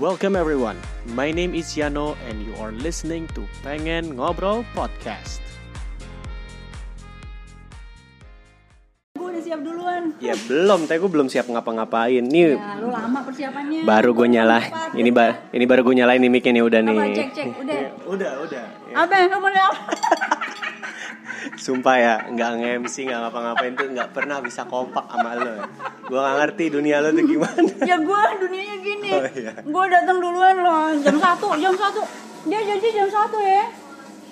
Welcome everyone. My name is Yano and you are listening to Pengen Ngobrol Podcast. Gue udah siap duluan. Ya belum, tapi gue belum siap ngapa-ngapain. Nih Ya, lu lama persiapannya. baru gue nyala. Ini ba ini baru gue nyalain nih mic nih udah nih. Apa cek cek udah. Udah, udah. Ya. Apa yang kamu lihat? Sumpah ya, nggak nge-MC, nggak ngapa-ngapain tuh nggak pernah bisa kompak sama lo. Gue nggak ngerti dunia lo tuh gimana. ya gue dunianya gini. Oh, iya. Gue datang duluan loh jam satu jam satu. Dia janji jam satu ya.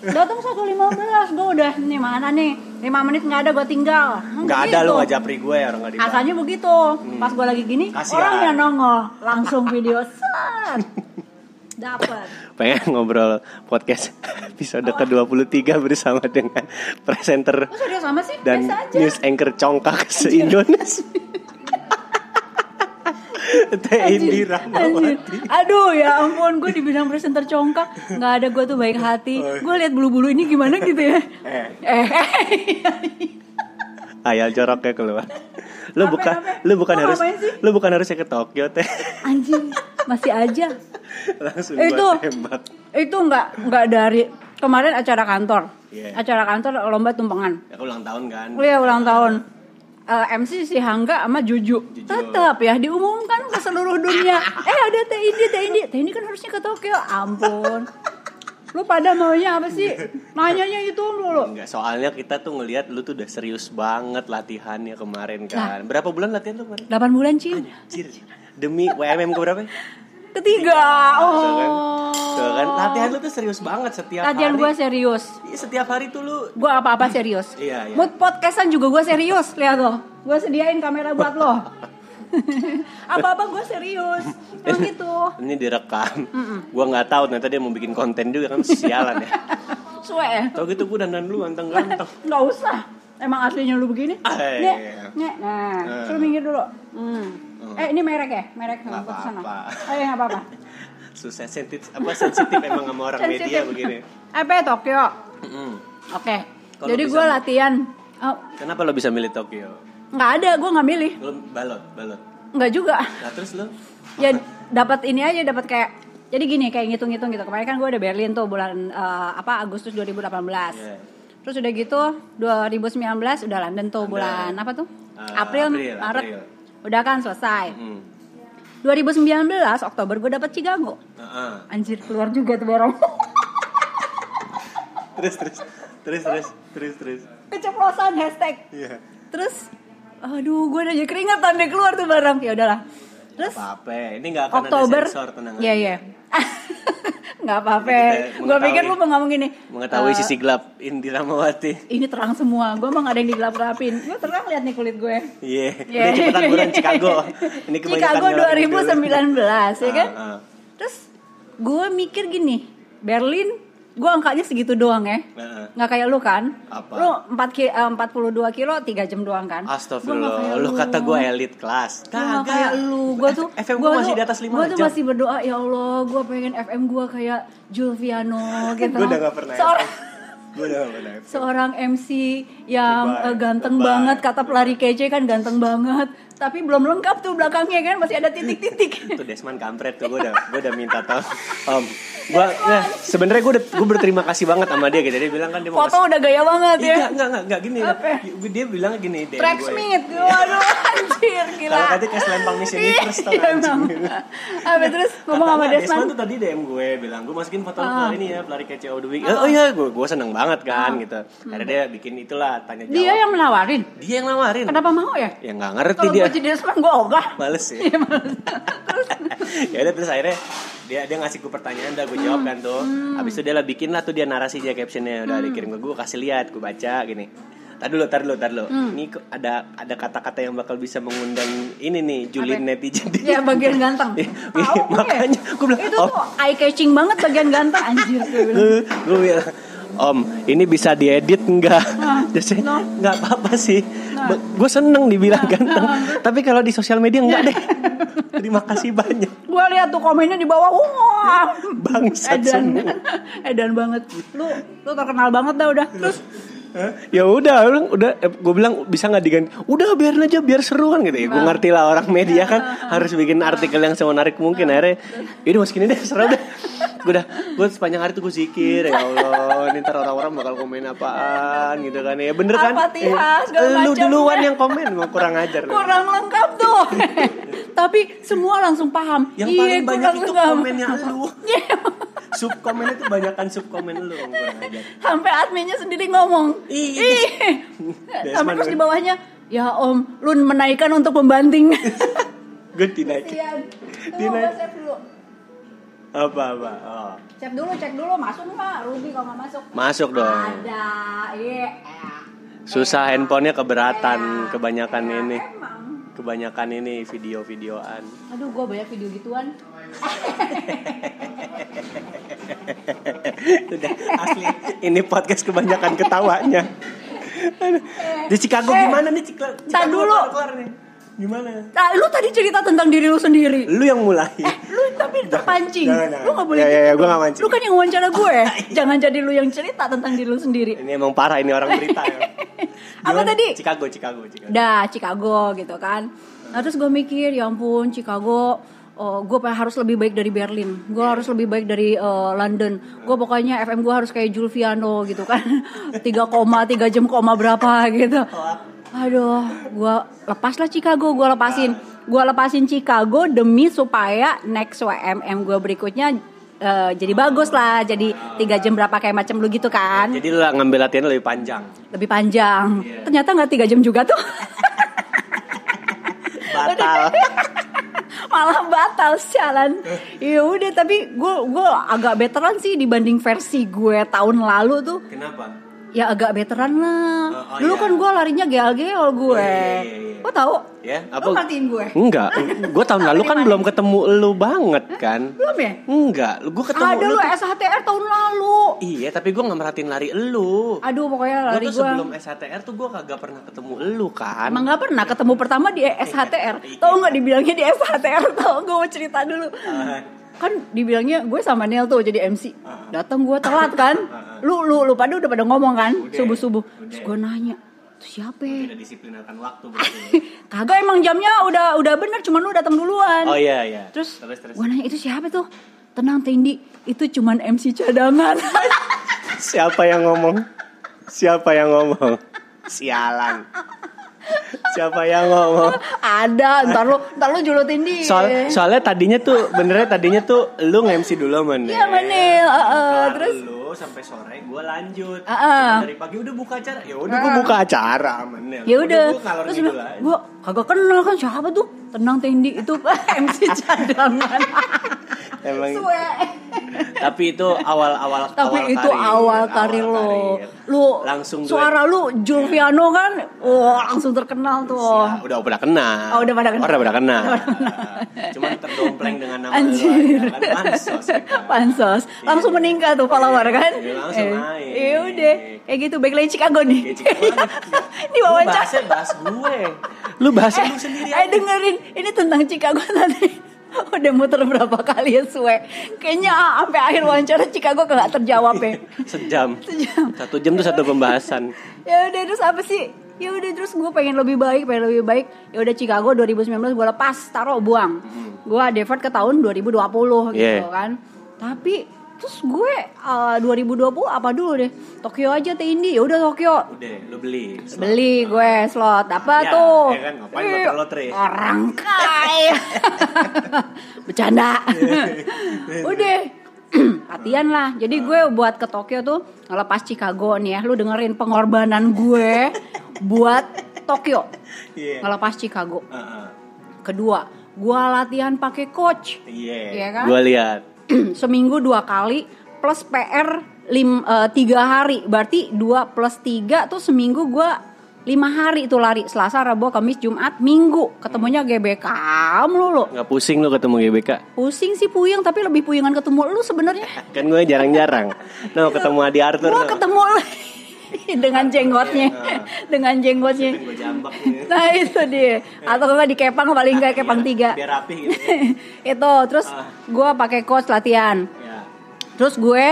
Datang satu lima belas, gue udah nih mana nih lima menit nggak ada gue tinggal. Nggak ada lo nggak japri gue ya orang nggak. Asalnya begitu. Pas gue lagi gini, Kasihan. orang yang nongol langsung video set. Dapat. Pengen ngobrol podcast episode ke-23 bersama dengan presenter serius sama sih? dan news anchor congkak se-Indonesia. Teh. Indi Rahmawati. Aduh ya ampun gue dibilang presenter congkak nggak ada gue tuh baik hati gue lihat bulu-bulu ini gimana gitu ya Eh, eh ayal joroknya keluar. Lu bukan lu bukan harus lu bukan harusnya ke Tokyo teh. anjing masih aja Langsung Itu. gua tembak. itu nggak nggak dari kemarin acara kantor Iya. acara kantor lomba tumpengan Ya ulang tahun kan. Iya ulang tahun Eh, MC si Hangga sama Juju, Juju. tetap ya diumumkan ke seluruh dunia eh ada Teh Indi Teh Indi Teh Indi kan harusnya ke Tokyo ampun lu pada maunya apa sih nanyanya itu mulu Enggak, soalnya kita tuh ngelihat lu tuh udah serius banget latihannya kemarin kan. Berapa bulan latihan lu kemarin? 8 bulan Cin Anjir. Demi WMM ke berapa? Ketiga. Tuh kan. Oh. Tuh kan latihan lu tuh serius banget setiap Latihan hari. gue serius. Iya, setiap hari tuh lu Gue apa-apa serius. Iya, iya. Mood podcastan juga gue serius. Lihat lo. Gue sediain kamera buat lo. apa-apa gue serius. Emang gitu. ini direkam. Gua nggak tahu ternyata dia mau bikin konten juga kan sialan ya. Suwe. Tau gitu gua dandan lu ganteng-ganteng. Nggak usah. Emang aslinya lu begini? Ah, iya, Nek, iya. nek. Nah, Eh. suruh minggir dulu. Hmm. Eh, ini merek ya? Merek sama Nggak sana. apa-apa. Oh, iya, nggak apa-apa. Susah sensitif apa sensitif emang sama orang media begini. Apa ya, Tokyo? Mm-mm. Oke. Kalau Jadi gue latihan. Oh, Kenapa lo bisa milih Tokyo? nggak ada, gue nggak milih. Lo balot, balot. Nggak juga. Nah terus lo? ya dapat ini aja dapat kayak jadi gini kayak ngitung-ngitung gitu kemarin kan gue udah Berlin tuh bulan eh, apa Agustus 2018 Iya. terus udah gitu 2019 udah London tuh London. bulan apa tuh Eh, April, April, Maret April. Udah kan selesai. Hmm. 2019 Oktober gue dapet Chicago. Heeh. anjir keluar juga tuh barang. Terus terus. Terus terus. Terus terus. keceplosan hashtag. Iya. terus aduh gue udah jadi keringetan deh keluar tuh barang. Ya udahlah. Terus Apa-apa, ini nggak akan Oktober. ada sensor tenang Iya iya nggak apa-apa gue pikir lu mau ngomong gini Mengetahui eh, sisi gelap Indira Mawati. ini terang semua gue emang ada yang digelap-gelapin gue terang lihat nih kulit gue Iya. Iya. Udah cepetan buruan Chicago. Ini kebanyakan Chicago nyolotin dulu. 2019 ya kan Ah, ah. terus gue mikir gini Berlin gue angkanya segitu doang ya nggak kayak lu kan Apa? lu 4 ki, eh, 42 kilo 3 jam doang kan Gua Astagfirullah, kayak lu kata gue elit kelas. Gua nggak kayak lu, gue tuh FM gua gue masih di atas 5 Gue jam. tuh masih berdoa ya Allah, gue pengen FM gue kayak Julviano gitu. Gue udah gak pernah Seorang, seorang MC yang Lebay, eh, ganteng lebay. banget, kata pelari kece kan ganteng banget. Tapi belum lengkap tuh belakangnya kan masih ada titik-titik. Itu Desman kampret tuh gue udah gue udah minta tolong Om gue nah, sebenarnya gue udah gue berterima kasih banget sama dia gitu dia bilang kan dia mau Foto udah gaya banget ya. Enggak, enggak, enggak, enggak gini. Apa? Dia bilang gini, DM Track gue. Smith, waduh anjir gila. Kalau tadi kayak tau Iya, gak, emang. anjing. Apa terus ngomong sama Katanya Desman? tuh tadi DM gue bilang gue masukin foto lu Ah. ini ya pelari kece the week. Oh, iya, gue gue seneng banget kan gitu. Akhirnya dia bikin itulah tanya jawab. Hmm. Dia yang menawarin. dia yang nawarin. Kenapa mau ya? Ya nggak ngerti dia. Gue jadi Desman gue ogah. Males ya. Iya, males. ya udah terus akhirnya dia dia ngasih gue pertanyaan udah gue jawab kan tuh. Habis itu dia lah bikin lah tuh dia narasi dia captionnya udah dikirim ke gue kasih lihat gue baca gini. Tadi dulu, tadi dulu, tadi dulu. Ini kok ada ada kata-kata yang bakal bisa mengundang ini nih Julin Apa? netizen. Ya bagian ganteng. Iya, Tahu gue. makanya gue bilang, itu "Oh." tuh eye catching banget bagian ganteng anjir gue bilang. Om, ini bisa diedit enggak? Nah, saya, no. nggak apa-apa sih. Nah. gue seneng dibilang ganteng. Tapi kalau di sosial media enggak deh. Terima kasih banyak. Gue lihat tuh komennya di bawah, wah, Bangsat edan, semua. edan banget. Lu, lu terkenal banget dah udah. Terus? Ya udah orang udah gue bilang bisa nggak diganti? Udah biarin aja biar seru kan gitu ya. Gue ngerti lah orang media kan harus bikin artikel yang semenarik mungkin akhirnya ini masukin deh serah deh. Gue udah gue sepanjang hari tuh gue zikir ya Allah ini ntar orang-orang bakal komen apaan gitu kan. Ya bener kan? Segala lu duluan yang komen gue kurang ajar kurang lengkap tuh. Tapi semua langsung paham. Yang Iya, paling banyak itu lengkap. komennya lu. Iya. sub komennya tuh banyakan sub komen lu sampai adminnya sendiri ngomong Ih. Sampai terus di bawahnya ya om lu menaikkan untuk pembanting. Gue dinaikin. Kasian. Dinaik. Apa apa? Oh. cek dulu cek dulu. Masuk nggak Ruby kalau nggak masuk? Masuk dong. Ada. Iya. Susah handphonenya keberatan Iya. kebanyakan Iya, ini. emang. kebanyakan ini video-videoan. Aduh gue banyak video gituan udah asli. Ini podcast kebanyakan ketawanya. Di Chicago Eh, gimana nih? Chicago tar dulu. nih. Gimana? Nah, lu tadi cerita tentang diri lu sendiri. Lu yang mulai. Lu tapi terpancing. Jangan, jangan. lu gak boleh Ya, ya, ya, gitu. gua mancing. lu kan yang wawancara gue jangan jadi lu yang cerita tentang diri lu sendiri. Ini emang parah ini orang berita ya. Apa tadi? Chicago Chicago Chicago. Dah Chicago gitu kan. Nah terus gue mikir ya ampun Chicago Oh, gue harus lebih baik dari Berlin, gue harus lebih baik dari eh, London. Gue pokoknya FM gue harus kayak Julviano gitu kan, 3 koma, 3 jam koma berapa gitu. Aduh, gue lepas lah Chicago, gue lepasin, gue lepasin Chicago demi supaya next WMM gue berikutnya eh, jadi bagus lah, jadi tiga jam berapa kayak macam lu gitu kan, jadi lu ngambil latihan lebih panjang lebih panjang. Iya. Ternyata nggak tiga jam juga tuh. batal malah batal sialan. Ya udah tapi gue gue agak veteran sih dibanding versi gue tahun lalu tuh. Kenapa ya agak veteran lah. Oh, oh, dulu iya. kan gue larinya geol-geol gue. Iya, iya, iya, iya. lo tau? Ya lo ngertiin gue? Enggak. Gue tahun lalu kan belum ketemu lu banget kan. Belum ya? Enggak. Gue ketemu ada lu tuh- SHTR tahun lalu. Iya, tapi gue gak merhatiin lari elu. aduh pokoknya Gue lari gue sebelum SHTR tuh gue kagak pernah ketemu elu kan. Emang gak pernah ketemu pertama di SHTR Tau gak dibilangnya di SHTR Tau gue mau cerita dulu. Ah, kan dibilangnya gue sama Neil tuh jadi MC datang gue telat kan lu lu lu pada udah pada ngomong kan Udah, subuh subuh udah. terus gue nanya tuh siapa ya?" Waktu kagak emang jamnya udah udah bener cuman lu datang duluan oh iya iya. terus, terus terus. gue nanya itu siapa tuh tenang Tindi itu cuman MC cadangan Siapa yang ngomong? Siapa yang ngomong? Sialan. Siapa yang ngomong? ada ntar lu ntar lu julutin dia Soal, soalnya tadinya tuh benernya tadinya tuh lu nge-MC dulu men. Iya, Manil. Uh, uh, terus lu sampai sore gue lanjut. Ah, ah. Cuma dari pagi udah buka acara. Ya udah gue buka acara men. ya udah terus aja. gue kagak kenal kan siapa tuh tenang Tindi itu MC cadangan Emang tapi itu awal-awal Tapi awal itu karir, awal karir lo. karir. Lu langsung duet. suara lu Julviano kan, wah langsung terkenal tuh. Ya, udah udah kenal. Oh, udah pada kenal. Oh, udah pada kenal. Cuman terdompleng dengan nama Anjir. lu kan pansos. kita. Pansos, langsung meningkat tuh follower kan? Iya, langsung naik. Iya udah, kayak gitu baik lagi Chicago nih. Di wawancara. bahasnya bahas gue. Lu bahas lu sendiri Eh aja. dengerin, ini tentang Chicago tadi. Udah muter berapa kali ya Sue Kayaknya sampai akhir wawancara Chicago gak terjawab ya Sejam. Sejam. Satu jam tuh satu pembahasan. ya udah terus apa sih ya udah terus gue pengen lebih baik pengen lebih baik ya udah Chicago 2019 gue lepas taruh buang gue default ke tahun 2020 gitu Hmm. Yeah. kan tapi terus gue uh, 2020 apa dulu deh Tokyo aja teh Indi ya udah Tokyo Udah, lu beli. slot. beli gue slot apa Ya, tuh ya kan, ngapain Ih, lotre-lotre? orang kaya bercanda udah latihan lah jadi gue buat ke Tokyo tuh ngelepas Chicago nih ya lu dengerin pengorbanan gue buat Tokyo Iya. ngelepas Chicago Heeh. kedua gue latihan pakai coach Iya. Iya kan? Gua lihat. seminggu dua kali plus PR lim, eh, tiga hari berarti dua plus tiga tuh seminggu gue lima hari itu lari Selasa Rabu Kamis Jumat Minggu ketemunya GBK lu lo Nggak pusing lu ketemu GBK. pusing sih puyeng tapi lebih puyengan ketemu lu sebenarnya Kan gue jarang-jarang. No, ketemu Adi Arthur. gue no. ketemu dengan jenggotnya dengan jenggotnya jambak nih. nah itu dia atau enggak di kepang paling enggak kepang tiga Biar rapi gitu. itu terus gue pakai coach latihan Ya. Terus gue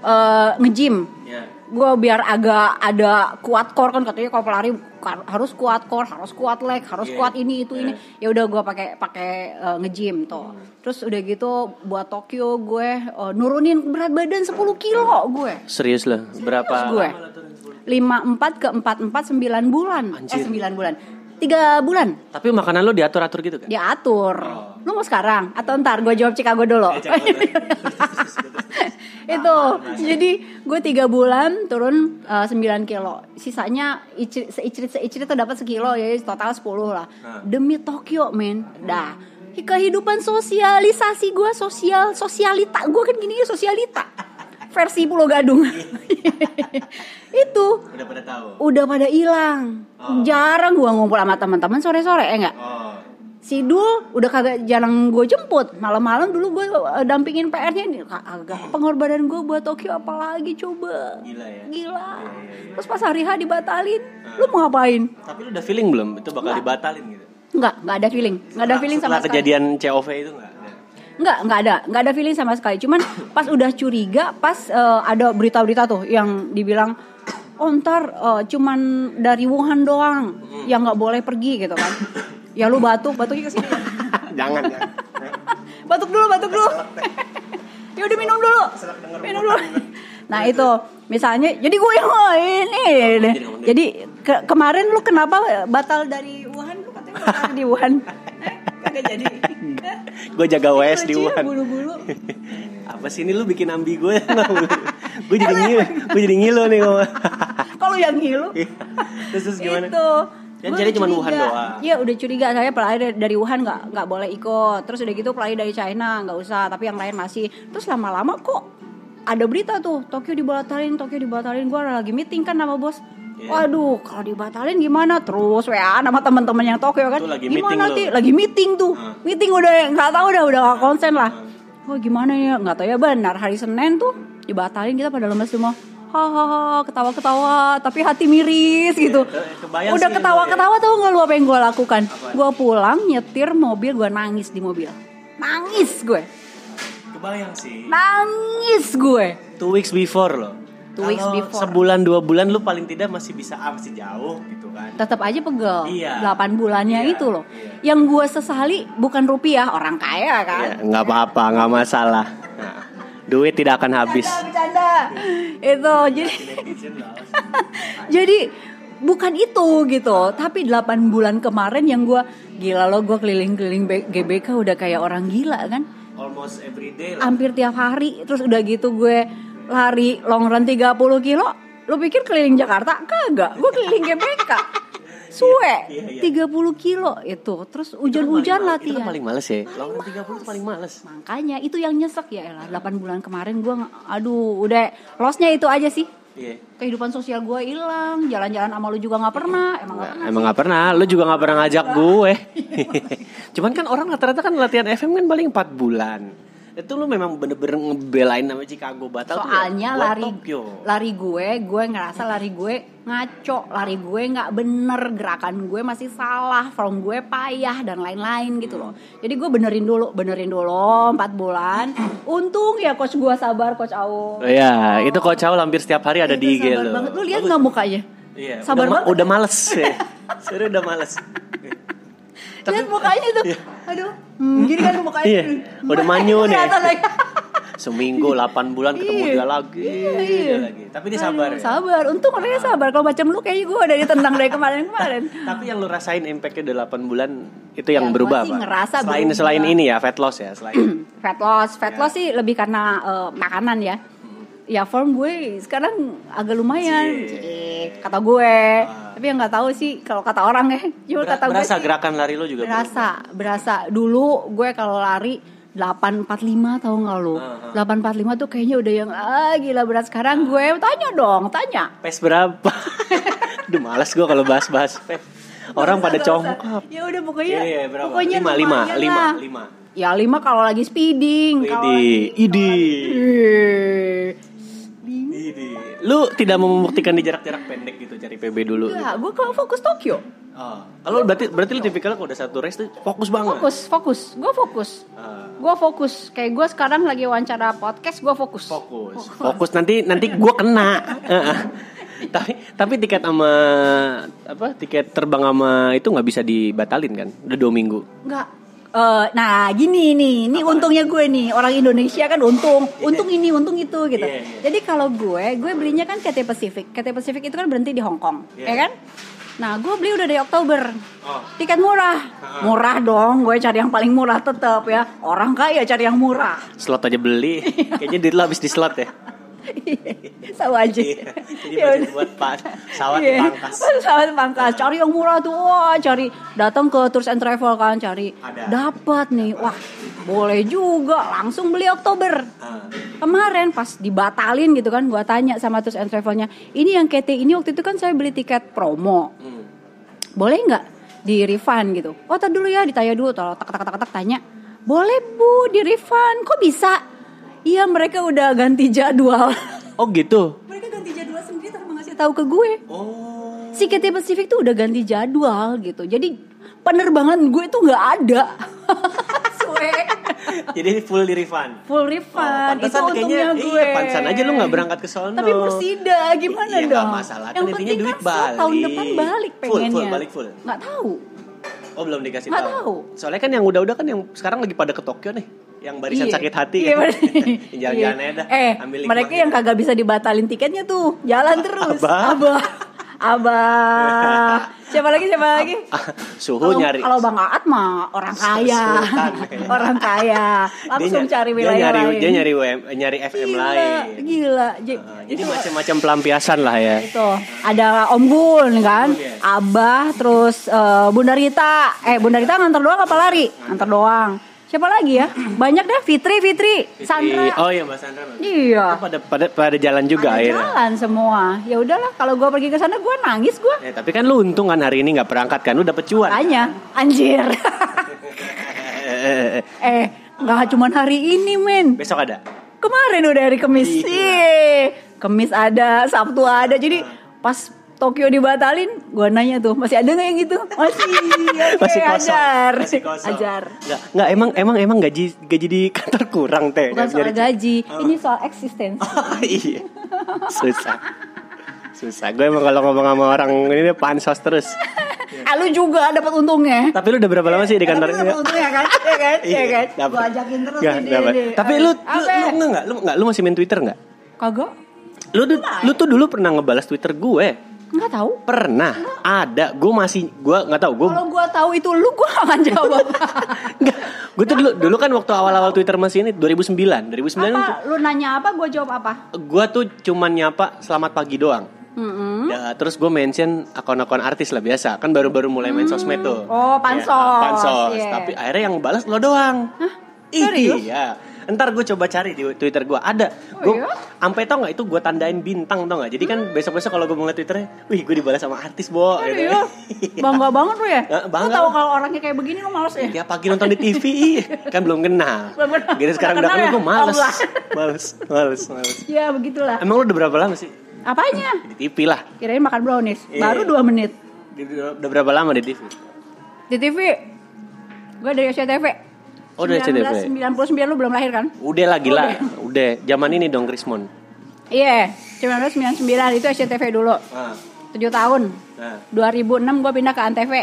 eh, nge-gym Ya. gue biar agak ada kuat core kan katanya kalau pelari harus kuat core harus kuat leg harus Iya. kuat ini itu ini Iya. ya udah gue pakai pakai eh, nge-gym tuh terus udah gitu buat Tokyo gue eh, nurunin berat badan 10 kilo gue Serius lah. Berapa? gue lama lo turun 10? 54 ke 44 9 bulan Anjir. eh 9 bulan. 3 bulan. Tapi makanan lo diatur-atur gitu kan? diatur. Oh. lu mau sekarang? Atau ntar gue jawab Chicago dulu. Eh, itu. Jadi gue tiga bulan turun eh, 9 kilo. Sisanya icrit seicrit seicrit tuh dapat sekilo ya total 10 lah. Nah. demi Tokyo men. Dah. Kehidupan sosialisasi gue sosial sosialita. Gue kan gini ya sosialita versi Pulau Gadung itu Udah pada tahu. udah pada hilang Oh. jarang gue ngumpul sama teman-teman sore-sore ya enggak Oh. si Dul udah kagak jarang gue jemput malam-malam dulu gue eh, dampingin PR-nya nih kagak pengorbanan gue buat Tokyo apalagi coba Gila ya. gila Iya, iya, iya. terus pas hari H dibatalin lu mau ngapain Tapi lu udah feeling belum? Itu bakal dibatalin gitu? nggak nggak ada feeling nggak ada feeling sama Setelah sekali kejadian COV itu nggak? Ada? nggak nggak ada. Nggak ada feeling sama sekali. Cuman pas udah curiga pas eh, ada berita-berita tuh yang dibilang oh ntar eh, cuman dari Wuhan doang yang nggak boleh pergi gitu kan. Ya lu batuk batuknya ke sini. Jangan jangan. batuk dulu batuk dulu. Ya udah minum dulu. Minum dulu. nah itu. Misalnya jadi gue yang oh, ini. Deh. jadi ke- kemarin lu kenapa batal dari Wuhan? Lu katanya batal di Wuhan kagak jadi Gue jaga WS di Wuhan. bulu-bulu Apa sih ini lu bikin ambi gue? gue jadi ngilu, gue jadi ngilu nih ngomong. kalau yang ngilu terus, terus gimana? itu Kan Gua jadi cuma. Wuhan doang. Iya udah curiga saya pelari dari- dari Wuhan nggak nggak boleh ikut. Terus udah gitu pelari dari China nggak usah. Tapi yang lain masih. Terus lama-lama kok ada berita tuh Tokyo dibatalin, Tokyo dibatalin. Gue lagi meeting kan sama bos. Iya. Waduh, kalau dibatalin gimana? Terus WA sama teman-teman yang Tokyo kan. Tuh lagi gimana nanti? Lagi meeting tuh. Hah. Meeting udah nggak tahu udah udah nggak konsen lah. Oh gimana ya? Nggak tahu ya benar. Hari Senin tuh dibatalin kita pada lemes semua. Hahaha, ketawa-ketawa, tapi hati miris gitu. Ke- kebayang Udah ketawa-ketawa lu tau gak lu apa yang gue lakukan? Gue pulang nyetir mobil, gue nangis di mobil. Nangis gue, Kebayang sih. nangis gue. Two weeks before loh. Two weeks before. Sebulan dua bulan lu paling tidak masih bisa ah, masih jauh gitu kan. Tetap aja pegel. Iya. 8 bulannya Iya, itu loh. iya. Yang gue sesali bukan rupiah, orang kaya kan. Ya, nggak apa-apa, nggak masalah. Nah, duit tidak akan habis. Bercanda, bercanda. Itu jadi jadi bukan itu gitu tapi 8 bulan kemarin yang gue gila lo gue keliling-keliling GBK udah kayak orang gila kan Almost every day lah. hampir tiap hari terus udah gitu gue lari long run 30 kilo lu pikir keliling Jakarta? Kagak gue keliling GBK suwe Iya, iya. 30 kilo itu terus hujan-hujan Itu latihan. paling males ya. Lawan 30 itu paling males. makanya itu yang nyesek ya elah 8 bulan kemarin gue aduh udah lossnya itu aja sih. Iya. kehidupan sosial gue hilang jalan-jalan sama lu juga nggak pernah. Emang nggak pernah Emang gak pernah, lu juga gak pernah ngajak gue Cuman kan orang rata-rata kan latihan FM kan paling 4 bulan Itu lu memang bener-bener ngebelain nama Chicago batal tuh ya? Soalnya buat lari Tokyo. lari gue gue ngerasa lari gue ngaco lari gue nggak bener gerakan gue masih salah form gue payah dan lain-lain gitu loh. Jadi gue benerin dulu benerin dulu empat bulan. Untung ya coach gue sabar coach Au Oh, Iya, itu Coach Aul hampir setiap hari ada Itu di IG lu. banget. Lu lihat nggak mukanya? Iya, sabar udah, banget. udah males ya. Sebenernya udah males lihat mukanya itu aduh hmm, gini kan mukanya Iya, udah manyu nih. Seminggu 8 bulan ketemu Iya. dia lagi, Iya, dia iya. lagi. Tapi dia sabar Aduh, ya. sabar untung orangnya sabar kalau macam lu kayaknya gue udah ditendang dari kemarin-kemarin Tapi yang lu rasain impactnya udah 8 bulan itu yang Ya, berubah sih apa? ngerasa selain berubah. selain ini ya fat loss ya selain fat loss fat Ya. loss sih lebih karena eh, makanan ya ya form gue sekarang agak lumayan Cie. Kata gue Ah. tapi yang nggak tahu sih kalau kata orang ya cuma Ber- kata gue berasa sih, gerakan lari lu juga berasa berasa dulu gue kalau lari 845 tahu nggak lu? Ah, 845 tuh kayaknya udah yang ah gila berat sekarang gue tanya dong, tanya. Pes berapa? Duh males gue kalau bahas-bahas pes. Orang pada congkap. usah. Ya udah pokoknya Iya, berapa? pokoknya lima, lima, lumayan lima, lah. lima. Ya lima kalau lagi speeding. kalau Idi, lagi- idi, Eh, idi. Lu tidak mau membuktikan di jarak-jarak pendek gitu cari PB dulu. Enggak, gue kalau fokus Tokyo. Oh. Kalau berarti berarti lu tipikalnya kalau udah satu race tuh fokus banget. Fokus, fokus. Gue fokus. Ah. gue fokus kayak gue sekarang lagi wawancara podcast gue fokus Fokus. Fokus nanti nanti gue kena. Heeh. tapi tapi tiket sama apa tiket terbang sama itu nggak bisa dibatalin kan? Udah dua minggu. Enggak. Eh, nah gini nih, ini untungnya gue nih orang Indonesia kan untung, untung ini, untung itu gitu. Iya, iya. Jadi kalau gue, gue belinya kan KT Pacific. KT Pacific itu kan berhenti di Hong Kong, Iya. ya kan? Nah gue beli udah dari Oktober, Oh. tiket murah, murah dong. Gue cari yang paling murah tetap ya. Orang kaya cari yang murah. Slot aja beli. Kayaknya duit lo habis di slot ya. Sama aja. Iya. Jadi Ya budget buat pas pesawat Iya. pangkas. Pesawat pangkas. Cari yang murah tuh. Wah, cari datang ke Tours and Travel kan cari. Ada. Dapat nih. Wah, boleh juga. Langsung beli Oktober. Ah. Kemarin pas dibatalin gitu kan, gua tanya sama Tours and Travelnya, ini yang KT ini waktu itu kan saya beli tiket promo, Hmm. boleh nggak di refund gitu? Oh, tar dulu ya, ditanya dulu, tak tak tak tak tak tanya, boleh bu di refund, kok bisa? Iya mereka udah ganti jadwal. Oh gitu. mereka ganti jadwal sendiri tanpa ngasih tahu ke gue. Oh. Si KT Pacific tuh udah ganti jadwal gitu. Jadi penerbangan gue tuh nggak ada. Jadi full di refund. Full refund. itu pantesan untungnya gue. Iya, pantesan aja lu nggak berangkat ke sono. Tapi bersida gimana Iya, nggak dong? masalah. Kan Yang intinya penting duit kan full tahun balik. depan balik Full, full, pengennya. balik full. Nggak tahu. Oh belum dikasih tahu. tahu. Soalnya kan yang udah-udah kan yang sekarang lagi pada ke Tokyo nih. Yang barisan Iya. sakit hati Iya, kan. Jalan-jalan Iya. dah. Eh, Ambil mereka yang kagak bisa dibatalin tiketnya tuh jalan terus. Abah. Abah. Abah. Siapa lagi? Siapa lagi? Suhu Kalau- nyari. Kalau Bang Aat mah orang kaya, Sultan orang kaya, langsung ny- cari dia wilayah nyari, lain. Dia nyari WM, nyari FM gila, lain. Gila, J- Nah, jadi macam-macam pelampiasan lah ya. itu ada Om Gun kan, iya. Abah, terus eh, Bunda Rita, eh Bunda Rita nganter doang apa lari? Nganter doang. Siapa lagi ya? Banyak dah Fitri, Fitri, Sandra. Oh iya Mbak Sandra. Mbak. Iya. Pada pada pada jalan juga Ada akhirnya. jalan semua. Ya udahlah, kalau gue pergi ke sana gue nangis gue. Ya, tapi kan lu untung kan hari ini nggak berangkat kan, lu dapet cuan. Tanya, anjir. eh, nggak cuma hari ini men. Besok ada. Kemarin udah hari Kamis. Iya. Ih, Kamis ada, Sabtu ada. Jadi pas Tokyo dibatalin, gua nanya tuh, masih ada nggak yang gitu? Masih. Oke, Masih kosong. ajar. Masih kosong. Ajar. Nggak, nggak emang emang emang gaji gaji di kantor kurang teh. Bukan soal gaji, ini soal eksistensi. Oh iya. Susah. Susah. Gue emang kalau ngomong sama orang ini dia pansos terus. Ah, lu juga dapat untungnya. Tapi lu udah berapa lama sih di kantor ini? dapat untungnya kan? Iya kan? Iya kan? dapat. Gua ajakin terus dia dapat. nih. Tapi lu lu, lu enggak lu enggak lu masih main Twitter enggak? Kagak? Lu lu tuh dulu pernah ngebalas Twitter gue. Nggak tahu. Pernah. Ada. Gue masih gue nggak tahu. Gue Kalau gua tahu itu lu nggak akan jawab. Enggak. Gue tuh dulu dulu kan waktu awal-awal Twitter masih ini 2009. 2009 apa? Lu nanya apa? Gua jawab apa? gue tuh cuman nyapa selamat pagi doang. Mm-mm. Ya, terus gue mention akun-akun artis lah biasa kan baru-baru mulai main sosmed tuh. Oh, pansos. Ya, pansos. Iya. Tapi akhirnya yang balas lo doang. Ih, Serius? Iya. Ntar gue coba cari di Twitter gue ada. Oh, Gue iya? sampai tau nggak itu gue tandain bintang tau nggak. Jadi kan besok-besok kalau gue mulai Twitternya, wih gue dibalas sama artis bo. gitu. Serius? Bangga banget lu ya? Bangga. Lu tahu kalau orangnya kayak begini lu males ya? Ya pagi nonton di TV kan belum kenal. Belum kenal. Gitu sekarang Udah kenal ya? gue males. Oh, males, males, males. Ya begitulah. Emang lu udah berapa lama sih Apanya? di TV lah? Kirain makan brownies. Iya. Baru 2 menit. Udah berapa lama di TV? Di TV. Gue dari SCTV. Oh, dari SCTV. 1999 lu belum lahir kan? Udah lah gila, udah. Zaman ini dong Krismon. Iya, 1999 itu SCTV dulu. Ah, 7 tahun. nah. 2006 gue pindah ke Antv. 2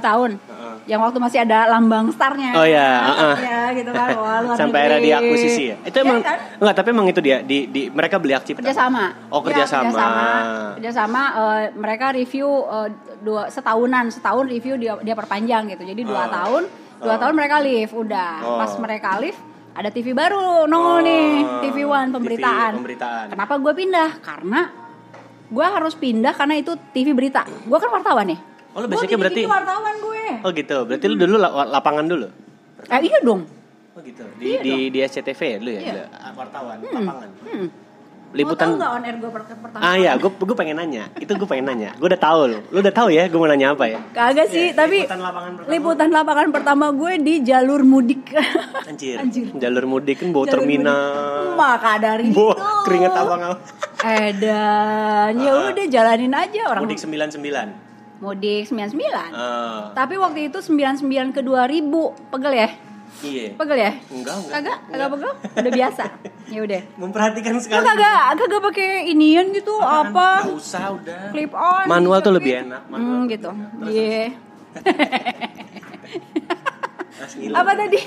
tahun. Heeh. Yang waktu masih ada lambang starnya. Oh, iya, heeh. Ya gitu kan. Wah, luar Sampai negeri. era diakuisisi ya. Itu emang Iya kan? enggak, tapi emang itu dia di, di mereka beli hak cipta. kerjasama. Oh, Ya, kerjasama. kerjasama. Kerjasama, eh, mereka review eh, dua setahunan, setahun review dia dia perpanjang gitu. Jadi dua Oh. tahun, dua Oh. tahun mereka live, udah. Oh. Pas mereka live, ada TV baru nongol Oh. nih, TV One pemberitaan. TV pemberitaan. Kenapa gue pindah? Karena gue harus pindah karena itu TV berita. Gue kan wartawan nih. Oh, Gua basicnya berarti- wartawan gue. Oh gitu. Berarti lu dulu la- lapangan dulu. Eh, iya dong. Oh gitu. Di Iya di, di SCTV ya dulu ya, Iya. wartawan, lapangan. Hmm. Liputan Mau tahu nggak on air gue pertama? Ah iya, gue gue pengen nanya. Itu gue pengen nanya. Gue udah tahu lo. Lu udah tahu ya gue mau nanya apa ya? Kagak sih, tapi liputan lapangan pertama. liputan lapangan pertama gue di jalur mudik. Anjir. Anjir. Jalur mudik kan bawa Jalur terminal. Maka dari Bawa itu. keringet abang abang. Edan, ya Ah. udah jalanin aja orang Mudik 99. mudik 99. Ah. Tapi waktu itu 99 ke 2000, pegel ya? Iya. Pegel ya? Enggak, enggak. Kagak? Kagak pegel? Udah biasa. Ya udah. Memperhatikan Lu sekali. kagak kagak pakai inian gitu apa? Enggak usah udah. Clip on. Manual tuh clip. lebih enak, manual Hmm, tuh gitu. Iya. Ngiler. apa tadi?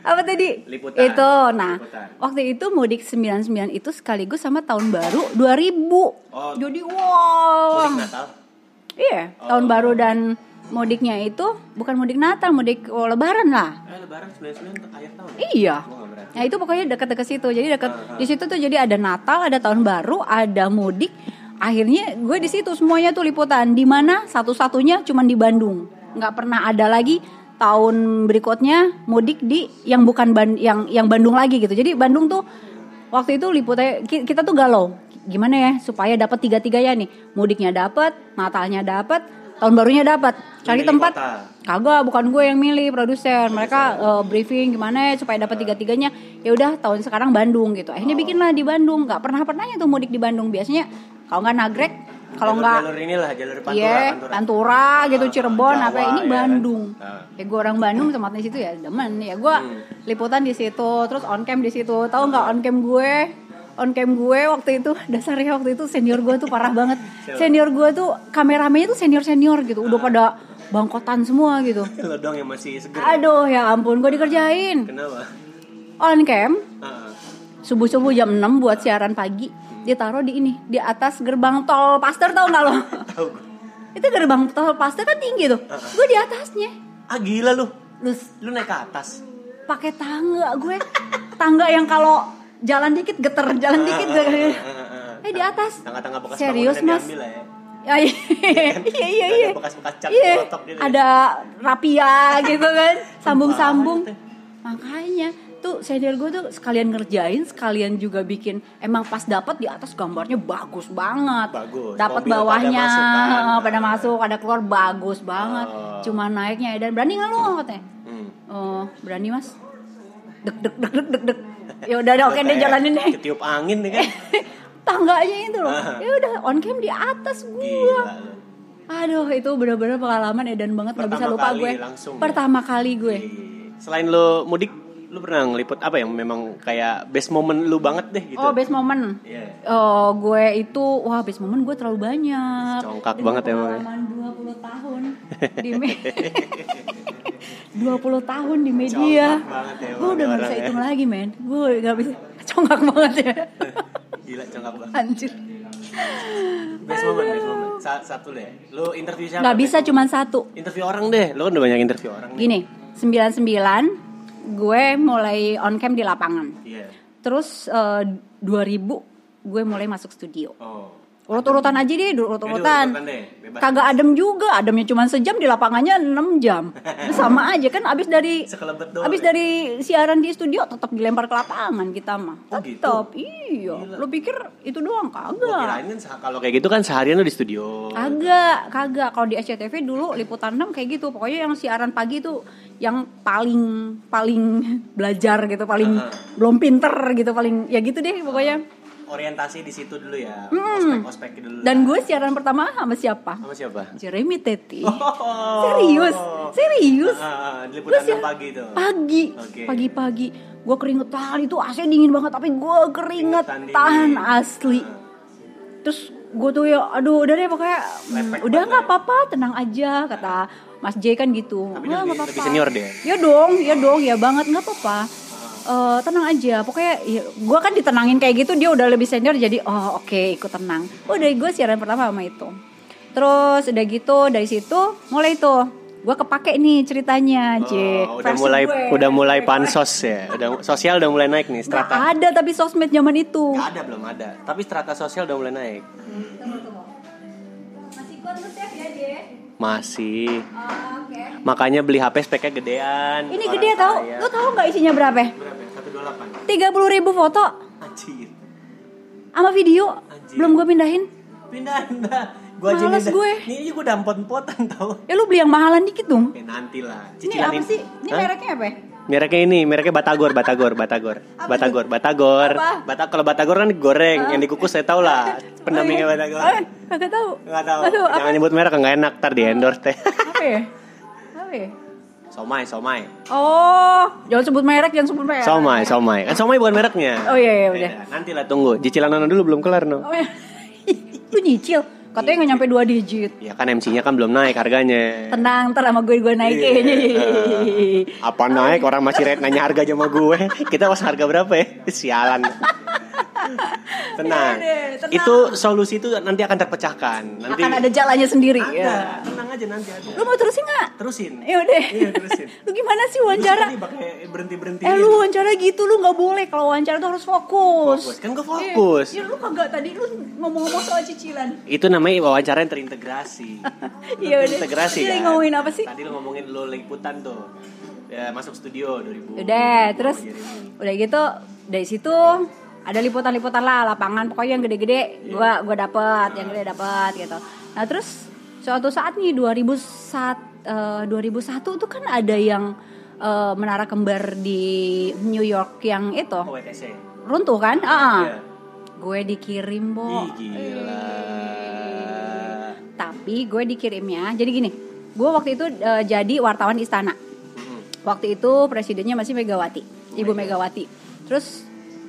Apa tadi? Liputan. Itu. Nah, Liputan. waktu itu mudik 99 itu sekaligus sama tahun baru 2000. Oh. Jadi wow. Mudik Natal. Iya, Oh. tahun baru dan mudiknya itu bukan mudik Natal, mudik oh, lebaran lah. Eh lebaran 99 untuk akhir tahun. Iya. Gua nggak berani. Nah itu pokoknya dekat-dekat situ. Jadi dekat Ah, ah. di situ tuh jadi ada Natal, ada tahun baru, ada mudik. Akhirnya gue di situ semuanya tuh liputan. Di mana satu-satunya cuman di Bandung. Nggak pernah ada lagi tahun berikutnya mudik di yang bukan ban yang yang Bandung lagi gitu. Jadi Bandung tuh waktu itu liputannya ki- kita tuh galau. Gimana ya supaya dapat tiga-tiganya nih. Mudiknya dapat, Natalnya dapat, tahun barunya dapat. Cari Milih tempat kota. Kagak, bukan gue yang milih produser. Mereka eh, briefing gimana ya supaya dapat tiga-tiganya. Ya udah tahun sekarang Bandung gitu. Akhirnya bikinlah di Bandung. Nggak pernah pernahnya tuh mudik di Bandung. Biasanya kalau nggak nagrek, kalau nggak jalur inilah jalur Pantura, Iya, Pantura. Pantura gitu, Ah, Cirebon Jawa, apa ini ya kan? Bandung. Ah. Ya gue orang Bandung tempatnya di situ ya demen. Ya gue Hmm. liputan di situ, terus on cam di situ. Tahu nggak on cam gue? On cam gue waktu itu dasarnya waktu itu senior gue tuh parah banget. Senior gue tuh kameramennya tuh senior senior gitu, udah pada bangkotan semua gitu. Lo dong yang masih seger. Aduh ya ampun gue dikerjain Kenapa? On cam Ah, Subuh-subuh jam 6 buat siaran pagi Dia taruh di ini Di atas gerbang tol Paster tau gak lo? Itu gerbang tol Paster kan tinggi tuh Gue di atasnya Ah gila lu. Lu Lu naik ke atas. pakai tangga gue Tangga yang kalau jalan dikit geter Jalan dikit Ah, geter ah, ah, ah. Eh di atas Tengah-tengah bekas Serius mas? ya. Ya, iya iya iya iya. Ada bekas-bekas cat Iya, gitu ya. ada rapia gitu kan, sambung-sambung. banget Makanya tuh senior gue tuh sekalian ngerjain, sekalian juga bikin. Emang pas dapat di atas gambarnya bagus banget. Bagus. Dapat Mobil pada bawahnya masuk kan. pada masuk, ada keluar bagus banget. Oh. Cuma naiknya dan berani nggak lu katanya? Hmm. Oh berani mas. Dek dek dek dek dek dek. Ya udah oke deh jalanin deh. Ketiup angin nih kan. Tangganya itu loh. Ah. Ya udah on cam di atas gua. Gila. Aduh itu bener-bener pengalaman edan banget nggak bisa lupa gue. langsung ya? Pertama kali gue. Iya. Selain lu mudik, lu pernah ngeliput apa yang memang kayak best moment lu banget deh gitu? Oh best moment. Iya. Oh gue itu wah best moment gue terlalu banyak. Congkak Dengan banget emang ya. Pengalaman 20 tahun di 20 tahun di media. Ya Gue udah gak bisa orang ya. hitung lagi men. Gue gak bisa. Congkak banget ya. Gila congkak banget. Anjir. Best moment, best moment. Sa- satu deh. Lu interview siapa? Gak bisa cuma satu. Interview orang deh. Lu kan udah banyak interview orang nih. Gini, 99 gue mulai on cam di lapangan. Iya. Terus eh, 2000 gue mulai masuk studio. Oh. Urut-urutan aja deh, urut-urutan. Kagak adem juga, ademnya cuma sejam di lapangannya 6 jam. Sama aja kan abis dari doang. abis ya? dari siaran di studio tetap dilempar ke lapangan kita mah. Oh, gitu? Tetap. Iya. Lu pikir itu doang kagak. kan kalau kayak gitu kan seharian lu di studio. Kagak, kagak. Kalau di SCTV dulu liputan 6 kayak gitu. Pokoknya yang siaran pagi tuh yang paling paling belajar gitu, paling Ah. belum pinter gitu, paling ya gitu deh pokoknya. Orientasi di situ dulu ya. Hmm. Ospek-ospek dulu. Dan gue siaran pertama sama siapa? sama siapa? Jeremy Teti. Oh. Serius, serius. Ah, ah, di Gue liputan siar- enam pagi tuh. Pagi, Oke. pagi-pagi. Gue keringetan itu AC dingin banget, tapi gue keringetan Keringetan dingin. asli. Terus gue tuh ya, aduh udah deh pokoknya, hmm, Lepek udah nggak ya. apa-apa, tenang aja kata Mas J kan gitu. Tapi "Nggak, lebih, nggak lebih apa-apa." senior deh. Ya dong, ya dong, ya banget nggak apa-apa. Eh, tenang aja, pokoknya ya, gue kan ditenangin kayak gitu dia udah lebih senior jadi oh oke ikut tenang. Udah gue siaran pertama sama itu. Terus udah gitu dari situ mulai tuh gue kepake nih ceritanya, J. Oh, udah Versi mulai gue. udah mulai pansos ya. Udah sosial udah mulai naik nih Nggak strata. ada tapi sosmed zaman itu. Gak ada belum ada. Tapi strata sosial udah mulai naik. Masih ya, J? Masih. Oh, Oke. Makanya beli HP speknya gedean. Ini gede tau, lu tahu nggak isinya berapa? Berapa? 128. Tiga puluh ribu foto Anjir. sama video, Anjir. belum gue pindahin. Pindahin dah. Gua aja Males gue. Aja gua dampot potan tau. Ya lu beli yang mahalan dikit dong. Eh nanti lah. Ini apa sih? Ini Hah? mereknya apa? ya? Mereknya ini, mereknya Batagor, Batagor, Batagor, Apa Batagor, Batagor. Apa? Bata kalau Batagor kan goreng, yang dikukus saya tahu lah. Pendampingnya Batagor. Kagak tahu. Enggak tahu. Jangan nyebut merek enggak enak, ntar di endorse teh. apa ya? Apa ya? Somai, somai. Oh, jangan sebut merek, jangan sebut merek. Somai, somai. Kan somai bukan mereknya. Oh iya, iya udah. Beda. Nanti lah tunggu. Cicilan Nono dulu belum kelar, no. Oh, iya. Lu nyicil? Katanya nggak nyampe dua digit. Ya kan MC-nya kan belum naik harganya. Tenang, ntar sama gue gue naikin. Iya. Apa naik orang masih rate nanya harga aja sama gue. Kita pas harga berapa ya? Sialan. Tenang. Iya deh, tenang. Itu solusi itu nanti akan terpecahkan. Nanti Akan ada jalannya sendiri. Ada. Ya. Tenang aja nanti ada. Lu mau terusin nggak? Terusin. Ya udah. Iya, terusin. Lu gimana sih Lu wawancara? sih tadi pakai berhenti-berhenti. Eh lu wawancara gitu lu nggak boleh kalau wawancara tuh harus fokus. Fokus. Kan gua fokus. Ya, ya lu kagak tadi lu ngomong-ngomong soal cicilan. Itu namanya wawancara yang terintegrasi. Iya udah. Terintegrasi kan. ngomongin apa sih? Tadi lu ngomongin lu liputan tuh. Ya, masuk studio 2000. Udah, terus Gini. udah gitu dari situ ada liputan-liputan lah lapangan pokoknya yang gede-gede gua gua dapet yang gede dapet gitu. Nah terus suatu saat nih 2001 eh, 2001 tuh kan ada yang eh, menara kembar di New York yang itu Oh, WTC. runtuh kan? Ah, Iya. Gue dikirim bo. Ih, gila. Tapi gue dikirimnya jadi gini. Gue waktu itu eh, jadi wartawan istana. Mm-mm. Waktu itu presidennya masih Megawati, Ibu Megawati. Terus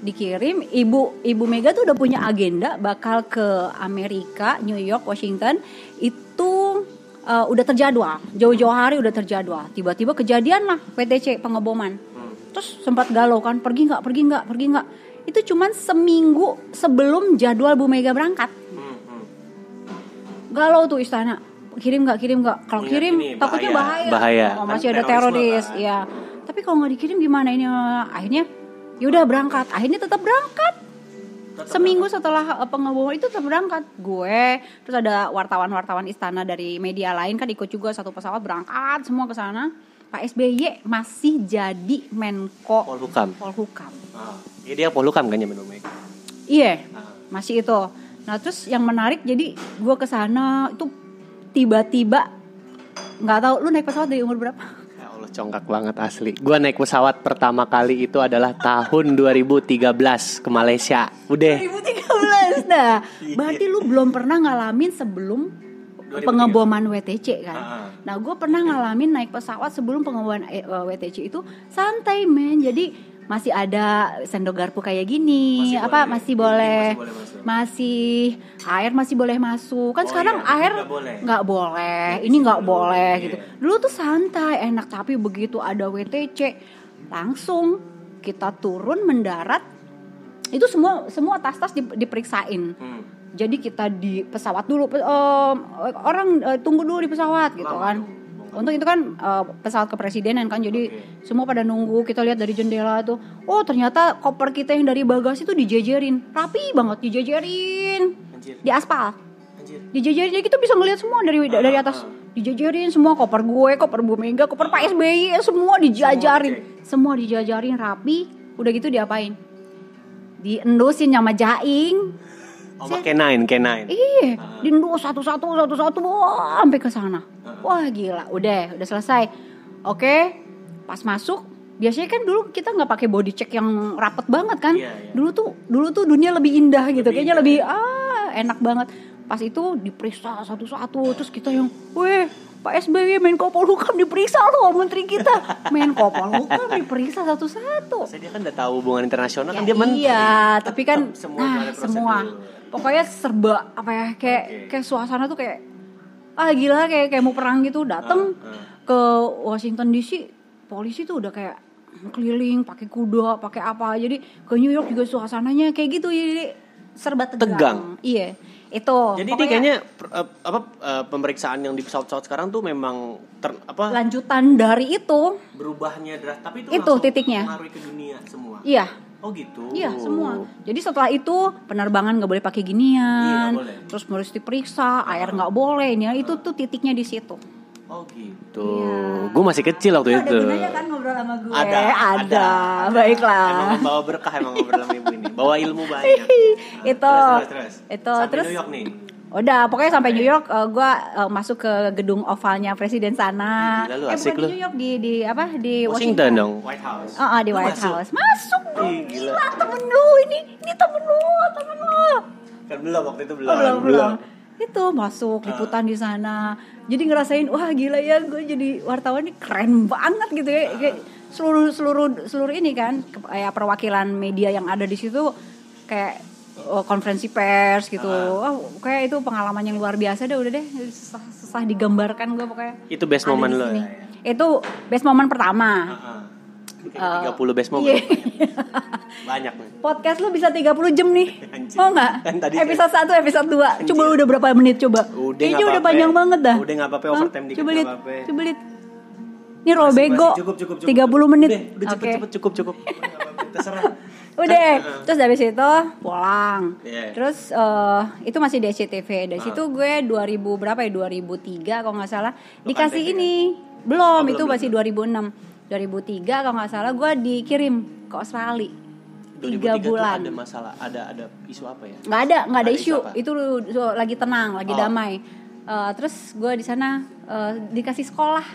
dikirim Ibu Ibu Mega tuh udah punya agenda bakal ke Amerika, New York, Washington. Itu eh, udah terjadwal, jauh-jauh hari udah terjadwal. Tiba-tiba kejadian lah PTC pengeboman. Hmm. Terus sempat galau kan, pergi nggak, pergi nggak, pergi nggak. Itu cuman seminggu sebelum jadwal Bu Mega berangkat. Hmm, hmm. Galau tuh istana. Kirim nggak, kirim nggak. Kalau Ingat kirim ini, takutnya bahaya. bahaya. Bahaya. Oh, masih ada teroris, kan. ya. Tapi kalau nggak dikirim gimana ini? Akhirnya yaudah berangkat. Akhirnya tetap berangkat. Tetap Seminggu setelah uh, pengeboman itu tetap berangkat. Gue, terus ada wartawan-wartawan istana dari media lain kan ikut juga satu pesawat berangkat semua ke sana. Pak SBY masih jadi Menko Polhukam. Polhukam. Ah. Iya dia Polhukam kan zaman. Iya, Ah. masih itu. Nah terus yang menarik jadi gue ke sana itu tiba-tiba nggak tahu lu naik pesawat dari umur berapa? Ya Allah congkak banget asli. Gua naik pesawat pertama kali itu adalah tahun 2013 ke Malaysia. Udah. 2013 nah berarti lu belum pernah ngalamin sebelum 2013. pengeboman WTC kan Ah. nah gue pernah ngalamin naik pesawat sebelum pengeboman eh, WTC itu santai men jadi masih ada sendok garpu kayak gini Masih apa boleh. masih boleh masih boleh masih air masih boleh masuk kan Oh sekarang iya, air nggak boleh. nggak boleh Ya, ini nggak boleh gitu iya. dulu tuh santai enak tapi begitu ada WTC langsung kita turun mendarat itu semua semua tas-tas di- diperiksain Hmm. jadi kita di pesawat dulu em, orang eh, tunggu dulu di pesawat gitu Lama kan dong. Untuk itu kan eh, pesawat kepresidenan kan jadi Oke. semua pada nunggu kita lihat dari jendela tuh oh ternyata koper kita yang dari bagasi tuh dijejerin. Rapi banget dijejerin. Anjir. di aspal. Anjir. dijejerin jadi kita bisa ngelihat semua dari dari atas. ah. dijejerin semua koper gue koper Bu Mega koper Pak SBY semua dijajarin. Semua dijajarin rapi. Udah gitu diapain? Diendusin sama jaing Oh, nine, K9. Iya, Ah. diendus satu-satu satu-satu wah sampai ke sana. Wah gila, udah udah selesai. Oke, pas masuk biasanya kan dulu kita nggak pakai body check yang rapet banget kan. Iya, iya. Dulu tuh dulu tuh dunia lebih indah gitu, Lebih kayaknya indah. lebih ah enak banget. Pas itu diperiksa satu-satu terus kita yang, weh Pak SBY Menko Polhukam diperiksa loh menteri kita. Menko Polhukam diperiksa satu-satu. Saya dia kan udah tahu hubungan internasional Ya kan dia menteri. iya, tapi kan Tetap semua nah prosedur. Pokoknya serba apa ya kayak Oke. kayak suasana tuh kayak ah gila kayak kayak mau perang gitu datang Ah, ah. ke Washington DC polisi tuh udah kayak keliling pakai kuda pakai apa jadi ke New York juga suasananya kayak gitu jadi serba tegang, Tegang. iya itu Jadi ini pokoknya kayaknya per- eh, apa eh, pemeriksaan yang di pesawat-pesawat sekarang tuh memang ter, apa lanjutan dari itu berubahnya draft tapi itu, Itu titiknya. ke dunia semua. iya Oh gitu. Iya semua. Jadi setelah itu penerbangan nggak boleh pakai ginian, Iya, boleh. terus harus diperiksa, air nggak boleh. Ini itu tuh titiknya di situ. Oh gitu. Iya. Gue masih kecil waktu Ada itu. gunanya kan ngobrol sama gue? Ada, ada. Baiklah. Emang bawa berkah emang ngobrol sama ibu ini. Bawa ilmu banyak. itu, terus, terus, terus. itu, Sampai terus. New York nih. Udah, pokoknya sampai New York, eh, gue eh, masuk ke gedung ovalnya presiden sana. Gila lu, eh asik bukan lu. di New York di di apa di Washington Washington. dong. White House. Oh, oh, di Lu White masuk? House. Masuk bro. Ih, gila. Gila temen lu ini, ini temen lu, temen lu. Kan belum waktu itu belum. Oh, belum, belum. itu masuk liputan di sana jadi ngerasain wah gila ya gue jadi wartawan ini keren banget gitu ya kayak seluruh seluruh seluruh ini kan kayak perwakilan media yang ada di situ kayak konferensi pers gitu wah kayak itu pengalaman yang luar biasa deh udah deh susah, susah digambarkan gue pokoknya Itu best moment lo sini. ya. itu best moment pertama Heeh. Kayak 30 best moment. iya. Banyak nih. podcast lu bisa 30 jam nih Anjing. mau nggak Kan tadi episode 1 episode 2 coba udah berapa menit coba Udah kayaknya udah panjang banget dah Udah nggak apa-apa, overtime dikit coba lihat coba lihat ini roll Masih- bego cukup, cukup, cukup. 30 menit Udah, udah cepet, Oke. cepet, cukup, cukup. Terserah. udah. Terus dari situ pulang. Iya. terus eh, itu masih di SCTV dari situ gue 2000 berapa ya? 2003 kalau nggak salah. Dikasih kan? ini. belum Oh, itu belum, masih 2006 2003 kalau nggak salah gue dikirim ke Australia. 2003 tiga bulan. ada masalah, ada ada isu apa ya? nggak ada nggak ada Ada isu. isu itu lagi tenang lagi Oh. damai. Eh, terus gue di sana eh, dikasih sekolah.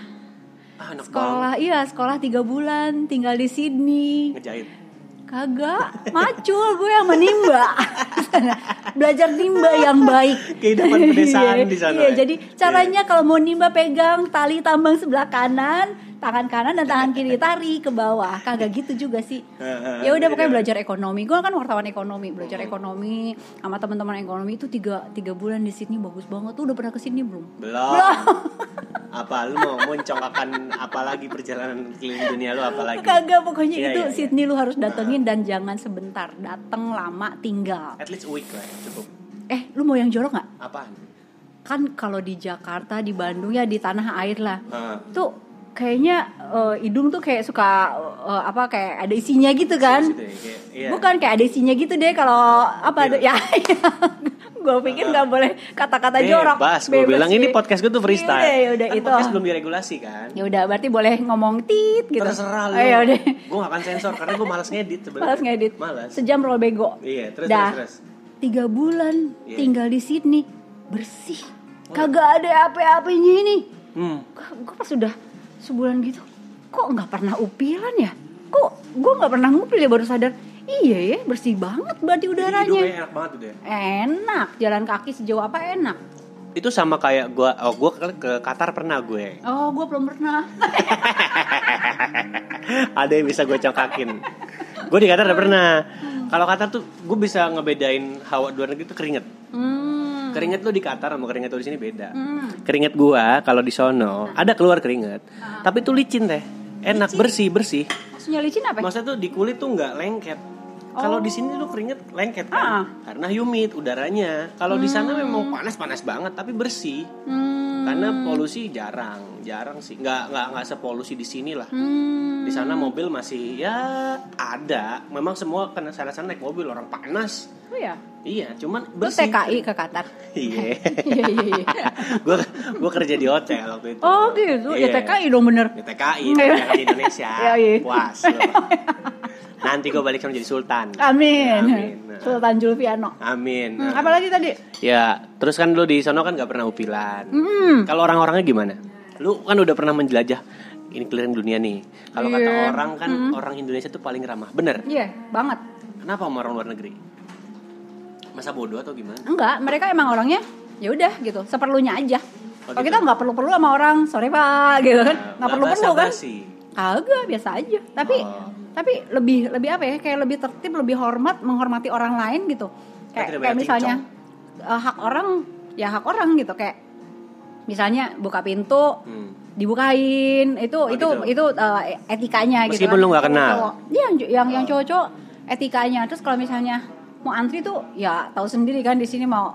Ah, anak banget. sekolah iya sekolah tiga bulan tinggal di Sydney. Ngejahit. Kagak. Macul gue yang menimba belajar nimba yang baik. Kehidupan pedesaan Iya, di sana, iya ya? jadi caranya kalau mau nimba pegang tali tambang sebelah kanan tangan kanan dan tangan kiri tarik ke bawah kagak gitu juga sih ya udah jadi pokoknya belajar ekonomi gue kan wartawan ekonomi belajar ekonomi sama teman-teman ekonomi itu tiga tiga bulan di sini bagus banget tuh udah pernah ke sini belum Belum. apa lu mau moncong akan apa lagi perjalanan keliling dunia lu apa lagi? kagak pokoknya Iya, itu iya, iya. Sydney lu harus datengin dan jangan sebentar dateng lama tinggal At least a week lah, ya, cukup. eh lu mau yang jorok nggak Apaan? kan kalau di Jakarta di Bandung ya di tanah air lah Heeh. tuh kayaknya eh, hidung tuh kayak suka eh, apa kayak ada isinya gitu kan Situ ya, kayak- iya. bukan kayak ada isinya gitu deh kalau apa ada ya, gue pikir nggak boleh kata-kata jorok Bebas, gue bilang ini podcast gue tuh freestyle. Yaudah, yaudah, kan itu. podcast belum diregulasi kan. ya udah berarti boleh ngomong tit gitu Terserah lu. oh, ya udah Gue gak akan sensor karena gue malas ngedit sebenarnya. malas ngedit Malas. sejam roll bego Iya, terus dah terus terus. tiga bulan Iya. tinggal di Sydney bersih kagak ada apa-apanya ini Hmm. gue pas udah sebulan gitu kok nggak pernah upilan ya kok gue nggak pernah ngupil ya baru sadar iya ya bersih banget berarti udaranya enak banget udah. enak jalan kaki sejauh apa enak Itu sama kayak gue, oh gue ke, ke Qatar pernah gue. oh gue belum pernah Ada yang bisa gue congkakin. gue di Qatar udah pernah. Kalau Qatar tuh gue bisa ngebedain hawa luar negeri tuh keringet. hmm. Keringet lu di Qatar sama keringet lu di sini beda. Hmm. Keringet gua kalau di sono ada keluar keringet, tapi itu licin teh. Enak bersih bersih. maksudnya licin apa ya? Maksudnya tuh di kulit tuh nggak lengket. Kalau di sini lu keringet lengket kan, Ah. karena humid udaranya. Kalau di sana memang panas panas banget, tapi bersih. hmm. Karena polusi jarang, jarang sih. Nggak nggak nggak sepolusi di sini lah. Hmm. Di sana mobil masih ya ada. Memang semua kena sana sana naik mobil orang panas. Oh ya Iya, cuman lu bersih. TKI ke Qatar Iya. iya iya iya gue gue kerja di hotel waktu itu. oh gitu ya Iya. TKI dong bener Di TKI, yang di Indonesia. Iya, iya. Puas. Nanti gue balik sama jadi sultan. amin, Amin. Nah. Sultan Julfiano Amin. Hmm, apalagi tadi Ya, terus kan lu di sono kan gak pernah upilan. hmm. Kalau orang-orangnya gimana? Lu kan udah pernah menjelajah ini keliling dunia nih. Kalau kata Iya. orang kan orang Indonesia tuh paling ramah. Bener. iya banget Kenapa sama orang luar negeri? Masa bodoh atau gimana? Enggak, mereka emang orangnya ya udah gitu, seperlunya aja. Oh, Kalau gitu. kita nggak perlu-perlu sama orang, sorry pak, gitu kan, nggak Nggak perlu-perlu kan? Kagak, biasa aja. Tapi Oh. tapi lebih lebih apa ya? Kayak lebih tertib, lebih hormat, menghormati orang lain gitu. Kan Kayak kayak misalnya eh, hak orang, ya hak orang gitu. Kayak misalnya buka pintu, Hmm. dibukain itu Oh, itu gitu. itu eh, etikanya gitu Meskipun lu nggak kenal. Iya, yang yang yang cowok-cowok etikanya terus kalau misalnya mau antri tuh ya tahu sendiri kan di sini mau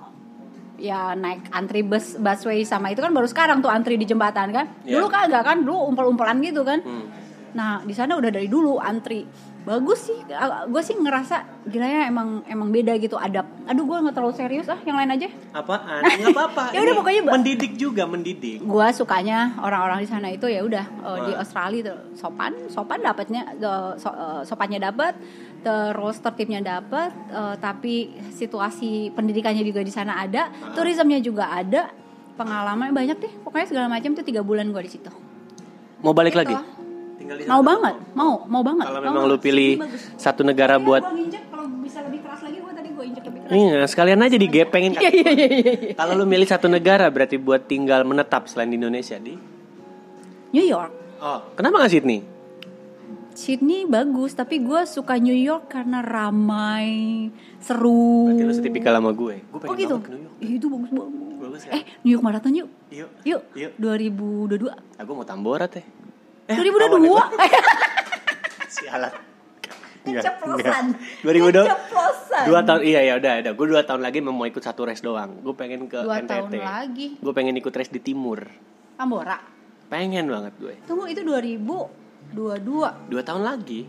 ya naik antri bus busway sama itu kan baru sekarang tuh antri di jembatan kan Iya. dulu kagak kan dulu umpel-umpelan gitu kan Hmm. nah di sana udah dari dulu antri bagus sih gue sih ngerasa gila ya emang emang beda gitu adab aduh gue nggak terlalu serius ah yang lain aja Apaan? Nggak apa-apa. Ya udah, pokoknya mendidik juga, mendidik. gue sukanya orang-orang di sana itu ya udah eh, di. Australia tuh sopan sopan dapatnya eh, so- eh, sopannya dapat terus tertibnya dapat eh, tapi situasi pendidikannya juga di sana ada turismenya juga ada pengalaman banyak deh pokoknya segala macam tuh tiga bulan gue di situ Mau balik Gitu. lagi? Tinggal di mau sana. banget mau mau banget Kalau Mau memang lu pilih satu negara Iya, buat gua nginjek kalau bisa lebih keras lagi gue tadi gue injek lebih Iya, sekalian aja digepengin. Iya iya iya iya. iya. Kalau lu milih satu negara berarti buat tinggal menetap selain di Indonesia di New York. Oh, kenapa nggak Sydney? Sydney bagus, tapi gue suka New York karena ramai, seru. Berarti lu setipikal sama gue. Gue pengen Oh gitu. ke New York. Itu bagus banget. Bagus ya? Eh, New York Marathon yuk. Yuk. Yuk. Yuk. 2022. Aku mau Tambora teh. Eh, 2022. Sialan. Keceplosan. 2002. Keceplosan. Dua tahun iya ya udah udah. Gue dua tahun lagi mau ikut satu race doang. Gue pengen ke Dua NTT. tahun lagi. Gue pengen ikut race di timur. Tambora. Pengen banget gue. Tunggu itu 2022. Dua tahun lagi.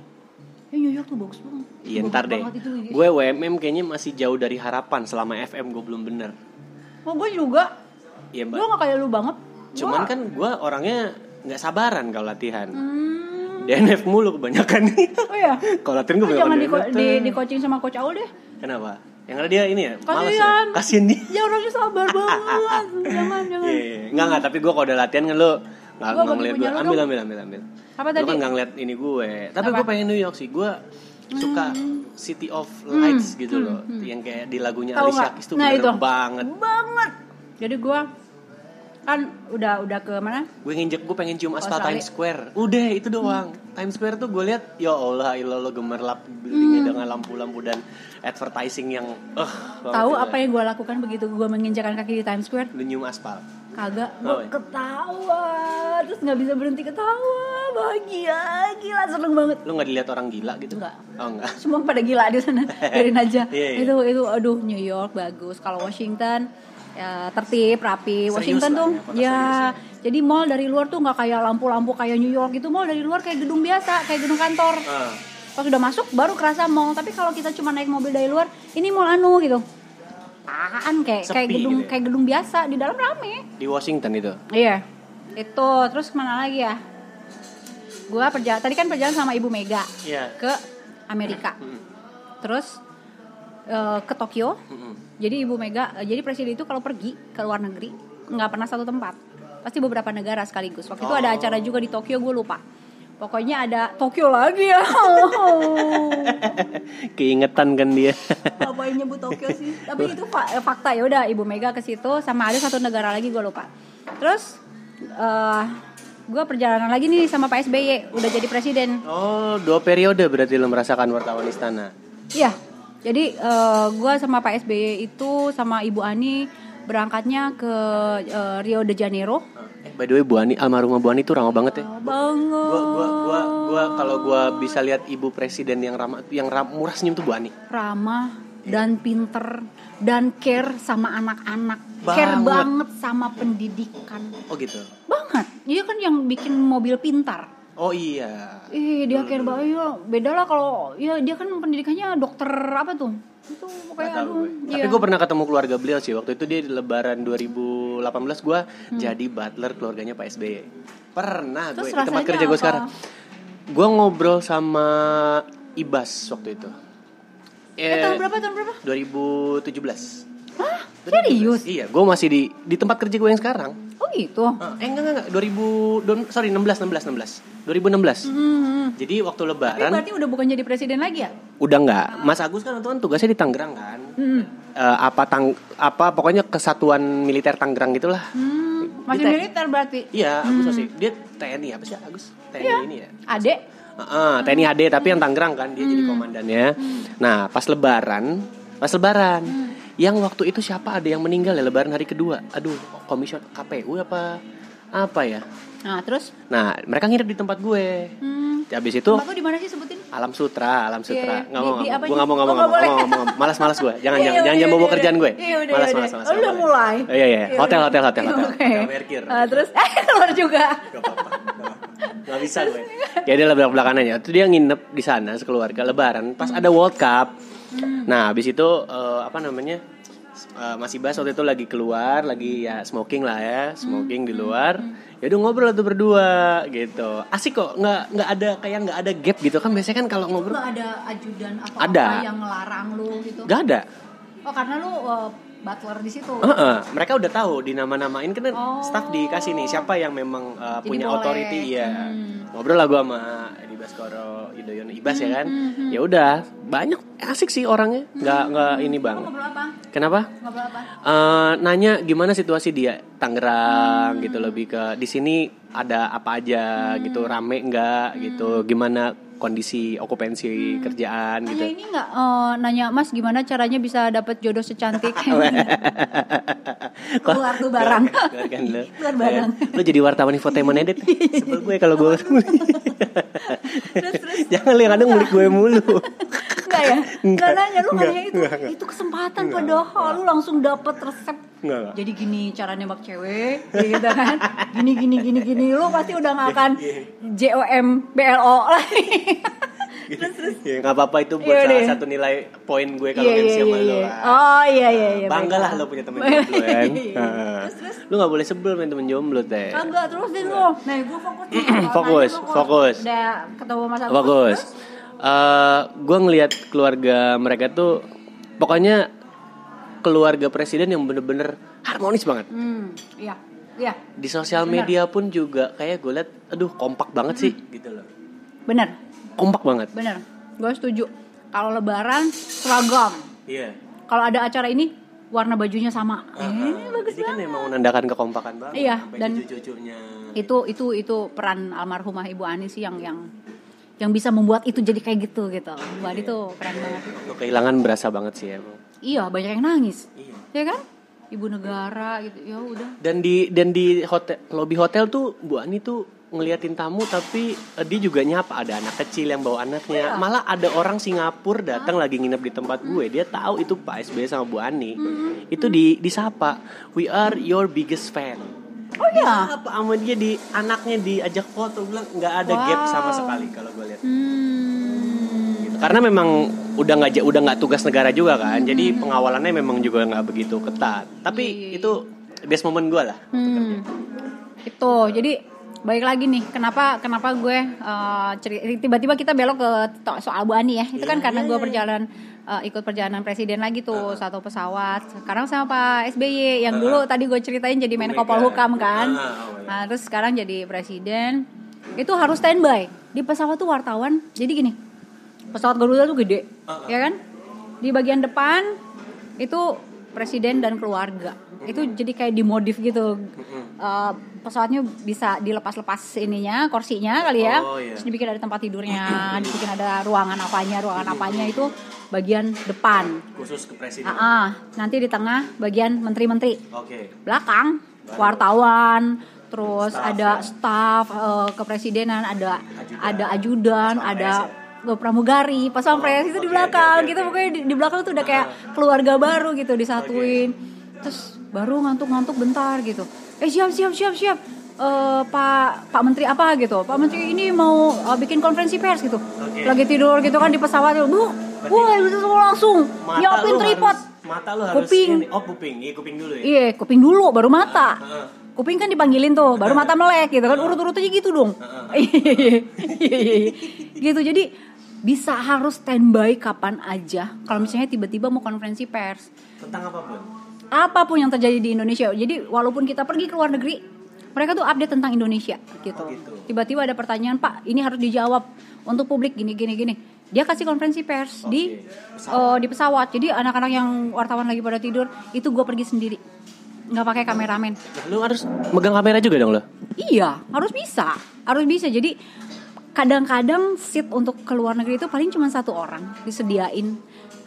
Ya New York tuh bagus banget. Iya Bagus ntar deh. Gue WMM kayaknya masih jauh dari harapan selama FM gue belum bener. Oh, gue juga. Iya Gue mbak. gak kayak lu banget. Cuman Gua- kan gue orangnya nggak sabaran kalau latihan. Hmm. DNF mulu kebanyakan. Oh ya. kalau latihan gue Lu jangan di, di, di coaching sama coach Aul deh. Kenapa? Yang ada dia ini ya, males ya. Kasian. Dia. Ya orangnya sabar banget. jangan, jangan. Iya, iya. Enggak enggak, tapi gue kalau udah latihan kan lo nggak nggak ngeliat gue. lu Ambil ambil ambil ambil. Apa Lu tadi? kan nggak ngeliat ini gue. Tapi Apa? gue pengen New York sih. Gue suka City of Lights gitu loh, yang kayak di lagunya Hmm. Tahu Alicia? Keys tuh Nah, bener itu. banget. Banget. Jadi gue kan udah udah ke mana? Gue nginjek gue pengen cium aspal Australia. Times Square. Udah itu doang. Times Square tuh gue lihat ya Allah ilah lo gemerlap buildingnya Hmm. dengan lampu-lampu dan advertising yang eh Tahu apa yang gue lakukan begitu gue menginjakan kaki di Times Square? Lu nyium aspal. Kagak, gue ketawa, terus nggak bisa berhenti ketawa, bahagia, gila seneng banget. Lu nggak dilihat orang gila gitu? Enggak. Oh enggak. Semua pada gila di sana, biarin aja. Iya, iya. Itu itu, aduh New York bagus. Kalau Washington ya tertib, rapi. Serius Washington lah tuh ya, ya, serius jadi mall dari luar tuh nggak kayak lampu-lampu kayak New York gitu. Mall dari luar kayak gedung biasa, kayak gedung kantor. Ah. Pas udah masuk baru kerasa mall. Tapi kalau kita cuma naik mobil dari luar, ini mall anu gitu. Apaan kayak kayak Sepi gedung gitu ya? kayak gedung biasa di dalam rame. Di Washington itu. Iya. Itu terus ke mana lagi ya? Gua perjalanan tadi kan perjalanan sama Ibu Mega Iya. ke Amerika. Mm, Terus eh, ke Tokyo. mm, mm. Jadi Ibu Mega, eh, jadi presiden itu kalau pergi ke luar negeri nggak pernah satu tempat, pasti beberapa negara sekaligus. Waktu itu ada Oh. acara juga di Tokyo, gue lupa. Pokoknya ada Tokyo lagi ya. Keingetan kan dia. Apa yang nyebut Tokyo sih? Tapi itu eh, fakta ya udah Ibu Mega ke situ sama ada satu negara lagi gue lupa. Terus eh gue perjalanan lagi nih sama Pak SBY udah jadi presiden. oh, dua periode berarti lo merasakan wartawan istana. Iya. Jadi eh gue sama Pak SBY itu sama Ibu Ani berangkatnya ke eh, Rio de Janeiro. By the way, Bu Ani, almarhumah Bu Ani tuh ramah banget ya. Oh, banget. Gua gua gua gua kalau gua bisa lihat ibu presiden yang ramah yang ram, murah senyum tuh Bu Ani. ramah dan pinter dan care sama anak-anak. Care Banget. banget sama pendidikan. Oh gitu. Banget. Dia kan yang bikin mobil pintar. Oh iya. Ih, dia care banget. Ya, beda lah kalau ya dia kan pendidikannya dokter apa tuh? Itu pokoknya aduh. gue. iya. Tapi gue pernah ketemu keluarga beliau sih. Waktu itu dia di lebaran 2018 gue Hmm. jadi butler keluarganya Pak SBY. Pernah gue Terus di tempat kerja gue sekarang. Gue ngobrol sama Ibas waktu itu. Eh, tahun berapa tahun berapa? 2017. Hah? Serius? Iya, gue masih di di tempat kerja gue yang sekarang. Oh gitu. Ah, eh enggak enggak enggak 2000 don- sorry 16 16 16 2016. Hmm. Jadi waktu Tapi lebaran berarti udah bukan jadi presiden lagi ya? udah enggak. Mas Agus kan kan tugasnya di Tangerang kan. Hmm. Eh, apa tang apa pokoknya kesatuan militer Tangerang gitulah. Hmm. Masih militer berarti. Iya, Agus masih dia TNI apa sih Agus? TNI Iya. ini ya. Adek? Heeh, TNI AD tapi yang Tangerang kan dia jadi Hmm. komandannya. Nah, pas lebaran, pas lebaran Hmm. Yang waktu itu siapa ada yang meninggal ya lebaran hari kedua. Aduh, komision KPU apa apa ya? Nah, terus? Nah, mereka nginep di tempat gue. Hmm. Habis itu Tempat di mana sih sebutin? Alam Sutra, Alam Sutra. Iya, Nggak mau, di nggak mau. Gue nggak mau, nggak mau, Oh, nggak mau. Malas, malas gue. Jangan, Iya, jangan, iya, jangan, jangan bawa kerjaan gue. Malas, malas, udah. malas. Oh, udah mulai. Iya, iya, iya. Hotel, hotel, hotel, hotel. Ah, terus eh keluar juga. Gak bisa gue. Ya dia belak belakannya. Itu dia nginep di sana sekeluarga Lebaran. Pas ada World Cup. Nah, habis itu eh, apa namanya? eh, masih bahas waktu itu lagi keluar, lagi ya smoking lah ya, smoking di luar. Ya udah ngobrol tuh berdua gitu. Asik kok, nggak nggak ada kayak nggak ada gap gitu kan. Biasanya kan kalau ngobrol Nggak ada ajudan apa Ada. yang ngelarang lu gitu. nggak ada. Oh, karena lu uh, butler di situ. Heeh, mereka udah tahu di nama-namain kan Oh. staff dikasih nih siapa yang memang uh, Jadi punya boleh. authority ya. Hmm. ngobrol lah gue sama Edi Baskoro Yudhoyono Ibas ya Hmm, kan ya udah banyak asik sih orangnya nggak nggak ini bang Ngobrol apa? kenapa Ngobrol apa? Eh, nanya gimana situasi dia Tangerang gitu lebih ke di sini ada apa aja gitu rame nggak gitu gimana kondisi okupansi kerjaan gitu Nanya ini nggak eh, nanya Mas gimana caranya bisa dapat jodoh secantik keluar tuh barang. Keluar kan lo. Keluar barang. Eh, Lo jadi wartawan infotainment edit. Sebel gue kalau gue. Jangan yang kadang mulik gue mulu. Enggak ya? Enggak nanya lu Enggak, nanya itu. enggak, enggak. Itu kesempatan Enggak, padahal lu langsung dapet resep. Enggak, enggak. Jadi gini cara nembak cewek, gitu kan? Gini gini gini gini lu pasti udah nggak akan JOM BLO lagi. Ya nggak apa-apa itu buat Iya salah satu nilai poin gue kalau Iya, MC iya, sama iya, lo. iya. Oh iya iya iya. Bangga lah lo punya temen jomblo kan. Iya. Heeh. Lu nggak boleh sebel main temen jomblo teh. Kagak terusin lu. Nah, gue fokus. Fokus, fokus. Udah ketemu Mas Agus. Bagus. Eh, gue ngelihat keluarga mereka tuh pokoknya keluarga presiden yang bener-bener harmonis banget. Hmm, iya. Iya, Di sosial Benar. media pun juga kayak gue liat, aduh kompak banget sih Hmm. gitu loh. bener, Kompak banget. bener. Gue setuju. Kalau lebaran seragam. Iya. Kalau ada acara ini warna bajunya sama. Eh, bagus Jadi kan banget. emang menandakan kekompakan banget. Iya, dan- cucu-cucunya. Itu itu itu peran almarhumah Ibu Ani sih yang yang yang bisa membuat itu jadi kayak gitu gitu. Bu Ani tuh keren banget. Kehilangan berasa banget sih emang. Iya, banyak yang nangis. Iya. Ya kan? Ibu negara gitu. Ya udah. Dan di dan di hotel lobby hotel tuh Bu Ani tuh ngeliatin tamu tapi eh, dia juga nyapa ada anak kecil yang bawa anaknya. Iya. Malah ada orang Singapura datang lagi nginep di tempat gue. Dia tahu itu Pak SBY sama Bu Ani. Itu di disapa, "We are your biggest fan." Oh iya. Apa sama dia di anaknya diajak foto bilang nggak ada gap Wow. sama sekali kalau gue lihat. Hmm. Gitu. Karena memang udah nggak udah nggak tugas negara juga kan. Jadi pengawalannya memang juga nggak begitu ketat. Tapi Iya. itu best moment gue lah. Hmm. Itu. Jadi baik lagi nih, kenapa kenapa gue ceri- tiba-tiba kita belok ke soal Bu Ani ya. Itu kan Iya, karena iya, gue perjalanan eh, ikut perjalanan presiden lagi tuh satu pesawat. Sekarang sama Pak SBY yang dulu tadi gue ceritain jadi Menko. Polhukam kan. Ah, oh, iya. Nah, terus sekarang jadi presiden. Itu harus standby. Di pesawat tuh wartawan. Jadi gini. Pesawat Garuda tuh gede, ah. ya kan? Di bagian depan itu presiden dan keluarga. Itu jadi kayak dimodif gitu. Eh, pesawatnya bisa dilepas-lepas ininya, kursinya kali ya. Oh, iya. Terus dibikin ada tempat tidurnya, dibikin ada ruangan apanya, ruangan apanya itu bagian depan. Khusus ke presiden. Ah, ah. nanti di tengah bagian menteri-menteri Oke. belakang wartawan terus Staff, ada ya. staf eh, kepresidenan ada Ajudan. ada ajudan ada eh, pramugari pas pampres itu di oke, belakang oke, oke, gitu pokoknya di, di belakang tuh udah kayak keluarga baru gitu disatuin terus baru ngantuk-ngantuk bentar gitu eh siap siap siap siap Eh, pak pak menteri apa gitu pak menteri ini mau eh, bikin konferensi pers gitu Oke. lagi tidur gitu kan di pesawat bu wah itu langsung Mata nyiapin tripod harus- mata lu harus Kuping. ini. Oh, kuping. Iya, kuping dulu ya. Iya, kuping dulu baru mata. Heeh. Kuping kan dipanggilin tuh, baru mata melek gitu kan. Urut-urut aja gitu dong. Iya, gitu. Jadi bisa harus standby kapan aja. Kalau misalnya tiba-tiba mau konferensi pers, Tentang apa pun. apa pun yang terjadi di Indonesia. Jadi walaupun kita pergi ke luar negeri, mereka tuh update tentang Indonesia gitu. Oh, gitu. Tiba-tiba ada pertanyaan, "Pak, ini harus dijawab untuk publik gini gini gini." Dia kasih konferensi pers di pesawat. eh, di pesawat. Jadi anak-anak yang wartawan lagi pada tidur, itu gue pergi sendiri. nggak pakai kameramen. Nah, lu harus megang kamera juga dong lo. Iya, harus bisa. Harus bisa. Jadi kadang-kadang seat untuk ke luar negeri itu paling cuma satu orang disediain.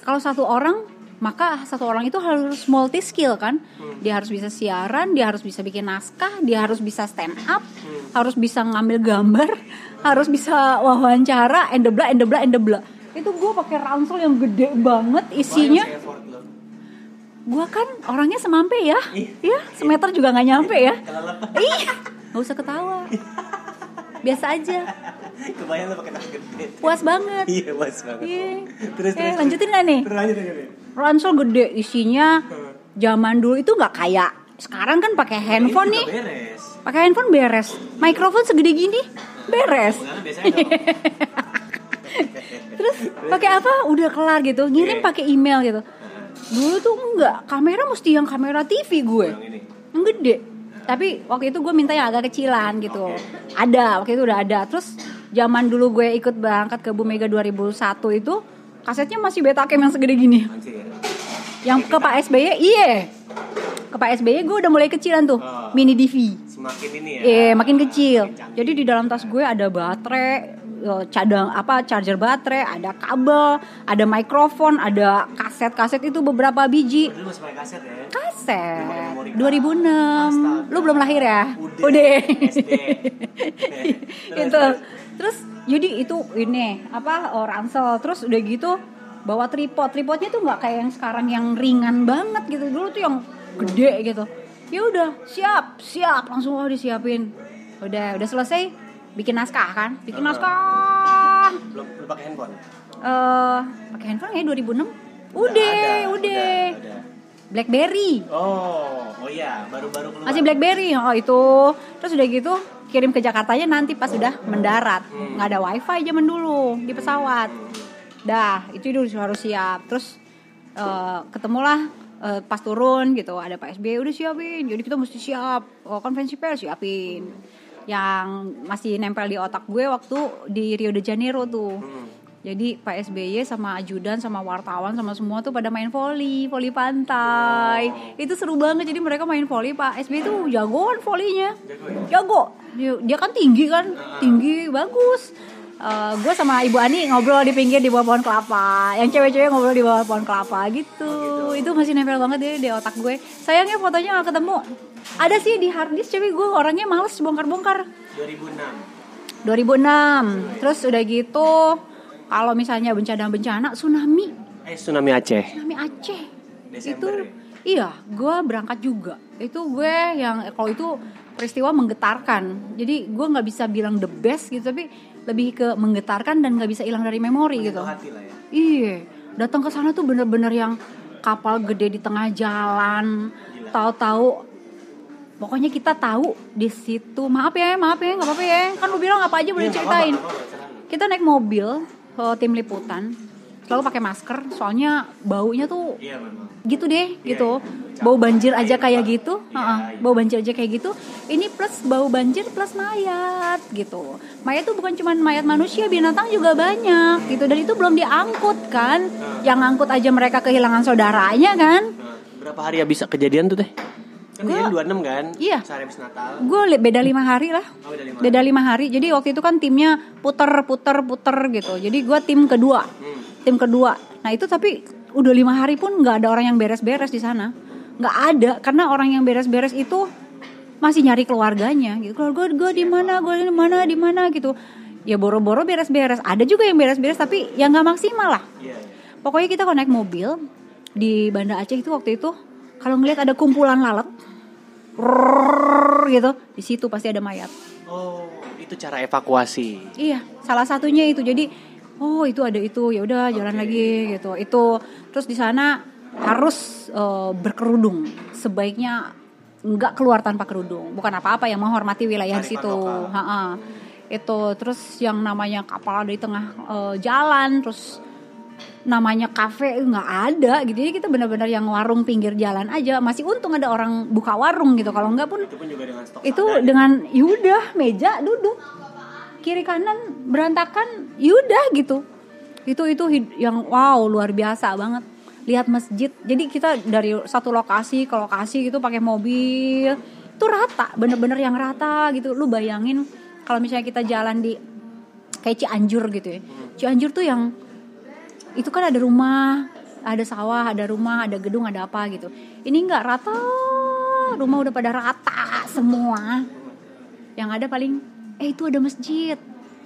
Kalau satu orang, maka satu orang itu harus multi skill kan. Dia harus bisa siaran, dia harus bisa bikin naskah, dia harus bisa stand up, harus bisa ngambil gambar, harus bisa wawancara, and the blah, and the blah, and the blah. Itu gue pakai ransel yang gede banget isinya. Gua kan orangnya semampe ya, Iya. ya semeter juga nggak nyampe ya. Iya, nggak usah ketawa. Biasa aja, Kebayang lo pakai tas gede. puas banget. Iya, puas banget. Iya. Terus, Eh, terus, lanjutin nggak nih? Terus lanjut. Ransel gede isinya. Zaman dulu itu nggak kayak sekarang kan pakai handphone nih. Pakai handphone beres. Mikrofon segede gini beres. Dong. Terus pakai apa? Udah kelar gitu. Ngirim Iya. pakai email gitu. Dulu tuh enggak, kamera mesti yang kamera TV gue. Yang gede. tapi waktu itu gue minta yang agak kecilan gitu ada waktu itu udah ada terus zaman dulu gue ikut berangkat ke Bumega 2001 itu kasetnya masih Betacam yang segede gini ya. yang ke Pak SBY iya ke Pak SBY gue udah mulai kecilan tuh Oh. mini DV Semakin ini ya. Iya, makin kecil. canggih. Jadi di dalam tas gue ada baterai, eh, cadang apa charger baterai, ada kabel, ada mikrofon, ada kaset-kaset itu beberapa biji. Lu masih pakai kaset ya? Kaset Memori card. 2006. Astaga. Lu belum lahir ya? Udah. SD. Terus, itu. Terus jadi itu ini apa oh, ransel. Terus udah gitu bawa tripod. Tripodnya tuh nggak kayak yang sekarang yang ringan banget gitu. Dulu tuh yang gede gitu. Ya udah, siap, siap, langsung oh disiapin. Udah, udah selesai bikin naskah kan? Bikin naskah. Belum belum pakai handphone. Eh, pakai handphone ya 2006. Udah, Udah ada, udah. udah. BlackBerry. Oh, oh iya, baru-baru keluar. Masih BlackBerry, oh itu. Terus udah gitu kirim ke Jakartanya nanti pas udah mendarat. Hmm. nggak ada wifi zaman dulu di pesawat. Dah, itu dulu harus siap. Terus eh, ketemulah eh, pas turun gitu ada Pak SBY udah siapin. Jadi kita mesti siap. Oh, konferensi pers siapin. Yang masih nempel di otak gue waktu di Rio de Janeiro tuh. Hmm. Jadi Pak SBY sama ajudan sama wartawan sama semua tuh pada main volley, volley pantai. Itu seru banget. Jadi mereka main volley. Pak SBY tuh jagoan volleynya. Jago ya? Jago. Dia, dia kan tinggi kan, tinggi bagus. Gue sama Ibu Ani ngobrol di pinggir di bawah pohon kelapa. Yang cewek-cewek ngobrol di bawah pohon kelapa gitu. Itu masih nempel banget deh di otak gue. Sayangnya fotonya gak ketemu. Ada sih di hard disk tapi gue orangnya males bongkar-bongkar. 2006. 2006. Terus udah gitu kalau misalnya bencana-bencana tsunami, Eh, tsunami Aceh. tsunami Aceh. Desember itu ya? iya, gue berangkat juga. Itu gue yang kalau itu peristiwa menggetarkan. Jadi gue nggak bisa bilang the best gitu, tapi lebih ke menggetarkan dan nggak bisa hilang dari memori gitu. Hati lah ya. Iya, datang ke sana tuh bener-bener yang kapal gede di tengah jalan. Tahu-tahu, pokoknya kita tahu di situ. Maaf ya, maaf ya, nggak apa-apa ya. Kan lu bilang apa aja boleh Iya, ceritain. Kita naik mobil ke tim liputan, selalu pakai masker. Soalnya baunya tuh Iya memang. gitu deh, Iya, gitu. iya. Bau banjir aja kayak gitu, Iya, iya. bau banjir aja kayak gitu. Ini plus bau banjir plus mayat gitu. Mayat tuh bukan cuma mayat manusia, binatang juga banyak gitu. Dan itu belum diangkut kan? Yang ngangkut aja mereka kehilangan saudaranya kan? Nah, berapa hari habis kejadian tuh teh? Kan Gua- kejadian 26 kan? Iya. Sehari habis Natal. Gue beda lima hari lah. Oh, beda lima Beda lima hari. Jadi waktu itu kan timnya puter puter puter gitu. Jadi gue tim kedua. Hmm. tim kedua. Nah itu tapi udah lima hari pun nggak ada orang yang beres-beres di sana, nggak ada karena orang yang beres-beres itu masih nyari keluarganya gitu. Keluarga gue di mana, gue di mana, di mana gitu. Ya boro-boro beres-beres. Ada juga yang beres-beres tapi yang nggak maksimal lah. Iya. Pokoknya kita kalau naik mobil di Banda Aceh itu waktu itu kalau ngelihat ada kumpulan lalat, rrrr gitu, di situ pasti ada mayat. Oh, itu cara evakuasi. Iya, salah satunya itu. Jadi, oh itu ada itu, ya udah jalan lagi gitu. Itu terus di sana harus eh, berkerudung. Sebaiknya nggak keluar tanpa kerudung. Bukan apa-apa yang menghormati wilayah situ. lokal. Ha-ha. Itu terus yang namanya kapal ada di tengah eh, jalan, terus namanya kafe nggak ada gitu. Jadi kita benar-benar yang warung pinggir jalan aja. Masih untung ada orang buka warung gitu. Kalau nggak pun Itu pun juga dengan stok itu seadanya. dengan yaudah meja duduk kiri kanan berantakan yaudah gitu itu itu yang wow luar biasa banget lihat masjid jadi kita dari satu lokasi ke lokasi gitu pakai mobil itu rata bener-bener yang rata gitu lu bayangin kalau misalnya kita jalan di kayak Cianjur gitu ya Cianjur tuh yang itu kan ada rumah ada sawah ada rumah ada gedung ada apa gitu. Ini nggak rata rumah udah pada rata semua. Yang ada paling eh itu ada masjid.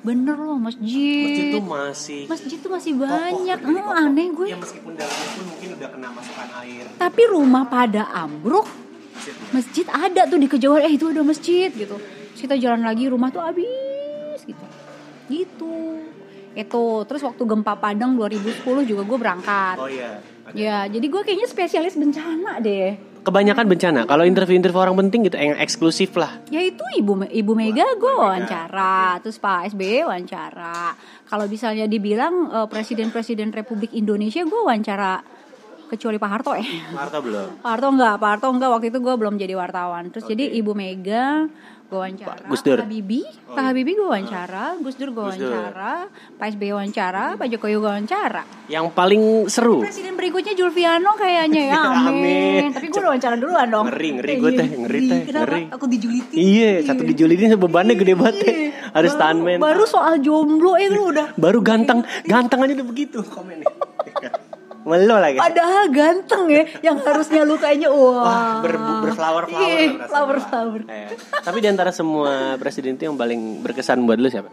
Bener loh masjid. Masjid tuh masih Masjid tuh masih kokoh, banyak. Hmm, kokoh. aneh gue. Ya meskipun dalamnya pun mungkin udah kena masukan air. tapi rumah pada ambruk. Masjidnya. masjid ada tuh di kejauhan eh itu ada masjid gitu. Terus kita jalan lagi rumah tuh habis gitu. Gitu itu terus waktu gempa Padang 2010 juga gue berangkat Oh iya. ada. ya jadi gue kayaknya spesialis bencana deh Kebanyakan bencana. Kalau interview-interview orang penting gitu yang eksklusif lah. ya itu ibu ibu Mega gue wawancara terus Pak SBY wawancara kalau misalnya dibilang eh, presiden-presiden Republik Indonesia gue wawancara kecuali Pak Harto ya. Marta belum. Pak Harto enggak, Pak Harto enggak waktu itu gue belum jadi wartawan. Terus jadi Ibu Mega gue wawancara, Pak Gus Dur. Pak Habibie, Pak Habibie gue wawancara, Gus Dur gue wawancara, Pak SBY wawancara, Pak Jokowi gue wawancara. Yang paling seru. Presiden berikutnya Julviano kayaknya ya, Amin. amin. Tapi gue udah wawancara duluan dong. Ngeri, ngeri gue teh, ngeri teh, Kenapa? ngeri. Aku dijulitin. Iya, satu dijulidin bebannya gede banget teh. Harus stuntman. Baru soal jomblo itu udah. baru ganteng, ganteng aja udah begitu komennya. Melo lagi. Padahal ganteng ya, yang harusnya lu kayaknya wah. Wah, ber, berflower flower. Iya, flower flower. Tapi di antara semua presiden itu yang paling berkesan buat lu siapa?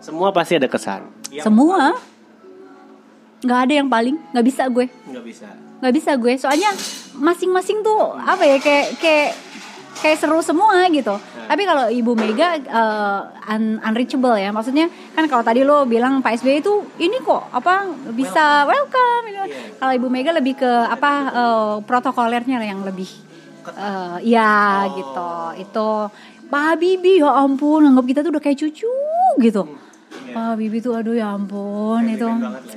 Semua pasti ada kesan. Semua nggak ada yang paling nggak bisa gue Nggak bisa. nggak bisa gue soalnya masing-masing tuh apa ya kayak kayak kayak seru semua gitu. Tapi kalau ibu Mega eh, un- unreachable ya. Maksudnya kan kalau tadi lo bilang Pak SBY itu ini kok apa bisa welcome, gitu. Iya. kalau ibu Mega lebih ke apa eh, protokolernya yang lebih eh, ya gitu. Itu Pak Habibie ya ampun anggap kita tuh udah kayak cucu gitu. Pak Habibie tuh aduh ya ampun itu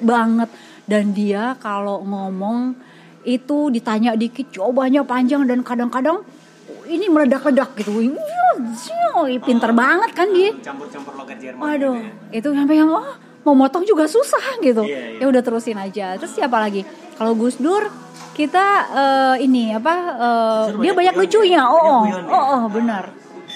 banget. Dan dia kalau ngomong itu ditanya dikit jawabannya panjang dan kadang-kadang ini meledak-ledak gitu. Wih, Pinter banget kan dia. Campur-campur logat Jerman. Waduh, gitu ya. itu sampai yang oh mau motong juga susah gitu. Iya, iya. Ya udah terusin aja. Terus siapa lagi? Kalau Gus Dur kita eh, ini apa eh, Gus Dur dia banyak banyak guyonnya, lucunya. banyak Oh, oh, guyonnya. oh, oh, benar.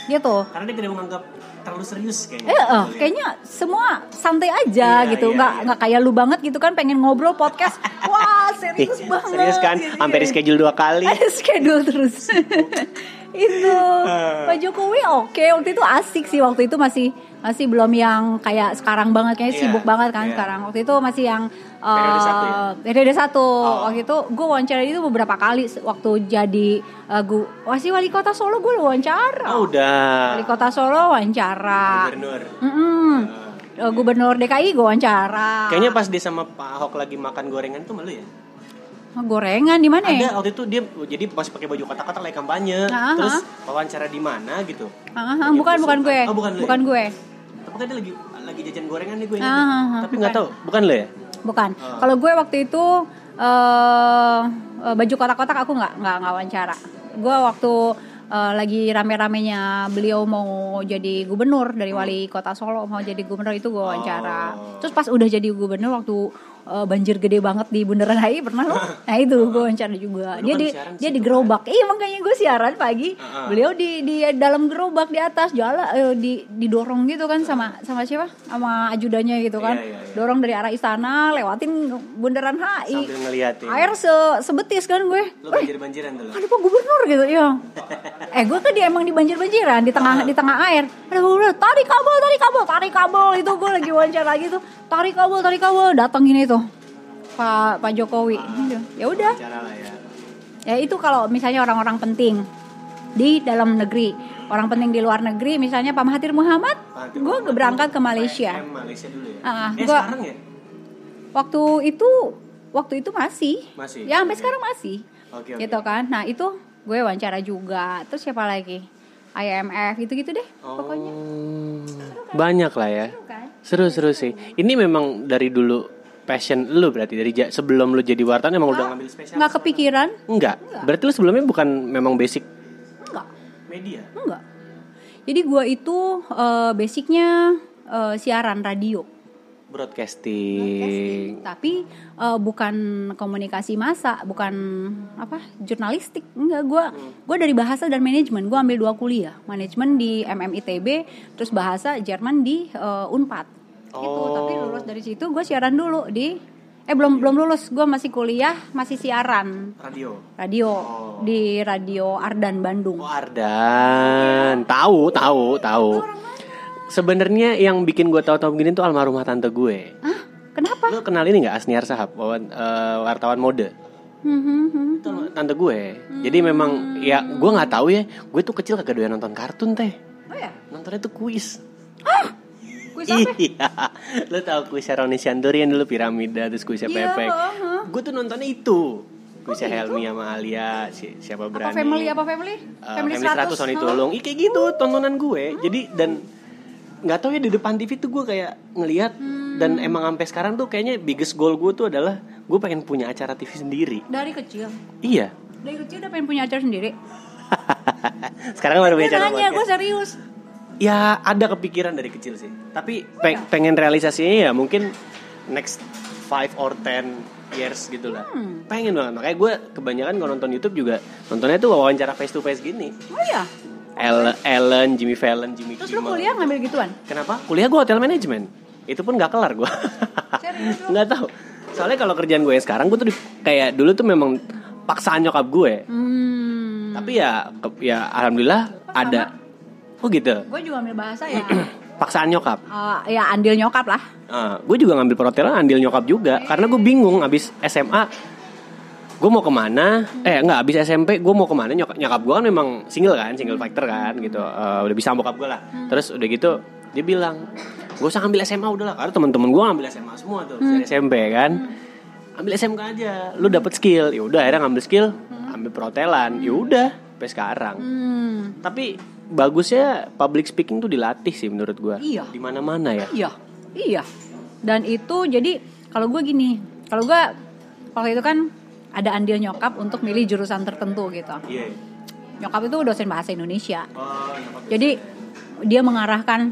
Gitu. Karena dia tidak menganggap terlalu serius kayaknya. Eh, eh, kayaknya semua santai aja Iya, gitu, iya, nggak iya. nggak kayak lu banget gitu kan pengen ngobrol podcast, wah serius banget. Serius kan? Gitu, Hampir di iya. schedule dua kali. Ada schedule terus. itu Eh. Pak Jokowi oke waktu itu asik sih waktu itu masih masih belum yang kayak sekarang banget kayak Iya, sibuk banget kan iya. sekarang waktu itu masih yang Periode eh, satu ya? periode satu Oh. waktu itu gue wawancara itu beberapa kali waktu jadi uh, gue masih wali kota Solo gue wawancara Oh, udah. wali kota Solo wawancara Gubernur. Mm-mm. Eh, gubernur DKI gue wawancara Kayaknya pas dia sama Pak Ahok lagi makan gorengan itu malu ya? Gorengan di mana ya Ada waktu itu dia jadi pas pakai baju kotak-kotak lagi kampanye. Ah, Terus wawancara di mana gitu. Ah, ah, bukan bukan gue Oh, bukan ya? bukan gue Tapi kan dia lagi lagi jajan gorengan nih gue ah, Tapi nggak tahu, bukan lo ya? Bukan. Ah. Kalau gue waktu itu eh eh, baju kotak-kotak aku nggak nggak nggak wawancara. Gue waktu eh, lagi rame-ramenya beliau mau jadi gubernur dari wali kota Solo mau jadi gubernur itu gue wawancara. Oh. Terus pas udah jadi gubernur waktu eh, banjir gede banget di Bundaran HI pernah lo? Nah itu gue wawancara juga. Lu Dia kan di dia di gerobak. Iya makanya gue siaran pagi. Ah. Beliau di di dalam gerobak di atas jalan eh, di didorong gitu kan sama sama siapa? Sama ajudannya gitu kan. Iya, iya, iya. Dorong dari arah istana lewatin bundaran HI. Sambil ngeliatin. Air se sebetis kan gue. Lo banjir-banjiran dulu. Ada pak gubernur gitu ya. eh gue kan dia emang di banjir-banjiran di tengah di tengah air. Ada gubernur tarik kabel tarik kabel tarik kabel itu gue lagi wawancara lagi tuh tarik kabel tarik kabel datengin itu Pak Pak Jokowi. Ya udah ya. ya itu kalau misalnya orang-orang penting di dalam negeri orang penting di luar negeri misalnya Pak Mahathir Muhammad Mahathir gue berangkat ke PM Malaysia Malaysia dulu ya. Ah, eh, gua- sekarang ya? waktu itu waktu itu masih Masih. ya sampai Oke. sekarang masih Oke, oke. gitu kan nah itu gue wawancara juga terus siapa lagi IMF gitu gitu deh pokoknya Oh, banyak lah ya. Seru kan? Seru-seru sih. Ini memang dari dulu passion lu berarti. Dari sebelum lu jadi wartawan emang udah ngambil spesial. nggak kepikiran? Enggak. Berarti lu sebelumnya bukan memang basic? Enggak media. enggak jadi gue itu eh, basicnya eh, siaran radio. Broadcasting. tapi eh, bukan komunikasi massa bukan apa jurnalistik. Enggak gue gue dari bahasa dan manajemen. Gue ambil dua kuliah. Manajemen di MMITB terus bahasa Jerman di eh, Unpad gitu Oh. tapi lulus dari situ gue siaran dulu di eh belum belum lulus gue masih kuliah masih siaran Radio. radio Oh. di radio Ardan Bandung Oh, Ardan. Tahu, tahu, tahu. Sebenarnya yang bikin gue tahu-tahu begini tuh almarhumah tante gue. Hah? kenapa Lu kenal ini nggak Asniar Sahab, eh, wartawan mode? Hmm, hmm, hmm. Itu tante gue. Jadi memang ya gue nggak tahu ya. Gue tuh kecil kagak doyan nonton kartun teh. oh ya Nontonnya tuh kuis. Kuis apa Iya. Lu tahu kuisnya Roni Shandorian dulu piramida terus kuisnya Iya, Pepek. heeh. Gue tuh nontonnya itu. Kuisnya Helmi sama Alia, si- siapa apa berani. family apa family Eh, family 100 Sony Tulung. Ih, kayak gitu tontonan gue. Jadi dan nggak tahu ya di depan TV tuh gue kayak ngelihat dan emang sampai sekarang tuh kayaknya biggest goal gue tuh adalah gue pengen punya acara TV sendiri Dari kecil. iya Dari kecil udah pengen punya acara sendiri. sekarang baru punya acara nanya, gue serius. Ya ada kepikiran dari kecil sih. Tapi pe- pengen realisasinya ya mungkin next 5 or 10 years gitu lah. Hmm. pengen banget. Makanya gue kebanyakan kalau nonton YouTube juga nontonnya tuh wawancara face to face gini. Oh iya. Ellen, Ellen Jimmy Fallon Jimmy Terus lu Kimmel. kuliah ngambil gituan? kenapa? Kuliah gue hotel manajemen itu pun nggak kelar gue lu? nggak tahu. Soalnya kalau kerjaan gue yang sekarang gue tuh di- kayak dulu tuh memang paksaan nyokap gue Hmm. tapi ya ya alhamdulillah ada oh gitu? Gue juga ambil bahasa ya. paksaan nyokap? Eh, ya andil nyokap lah. gue juga ngambil perhotelan andil nyokap juga. Karena gue bingung abis SMA gue mau ke mana? Eh nggak abis SMP gue mau ke mana? Nyokap nyokap gue kan memang single kan single fighter kan gitu. Eh, udah bisa bokap gue lah. Terus udah gitu dia bilang gue usah ngambil SMA udah lah. Karena teman-teman gue ngambil SMA semua tuh dari SMP kan. Ambil SMK aja lu dapet skill. Ya udah akhirnya ngambil skill ambil perhotelan. Ya udah sampai sekarang. Hmm. tapi bagusnya public speaking tuh dilatih sih menurut gue Iya. di mana-mana ya Iya, iya. Dan itu jadi kalau gue gini, kalau gue waktu itu kan ada andil nyokap untuk milih jurusan tertentu gitu. iya Nyokap itu dosen bahasa Indonesia. oh Jadi dia mengarahkan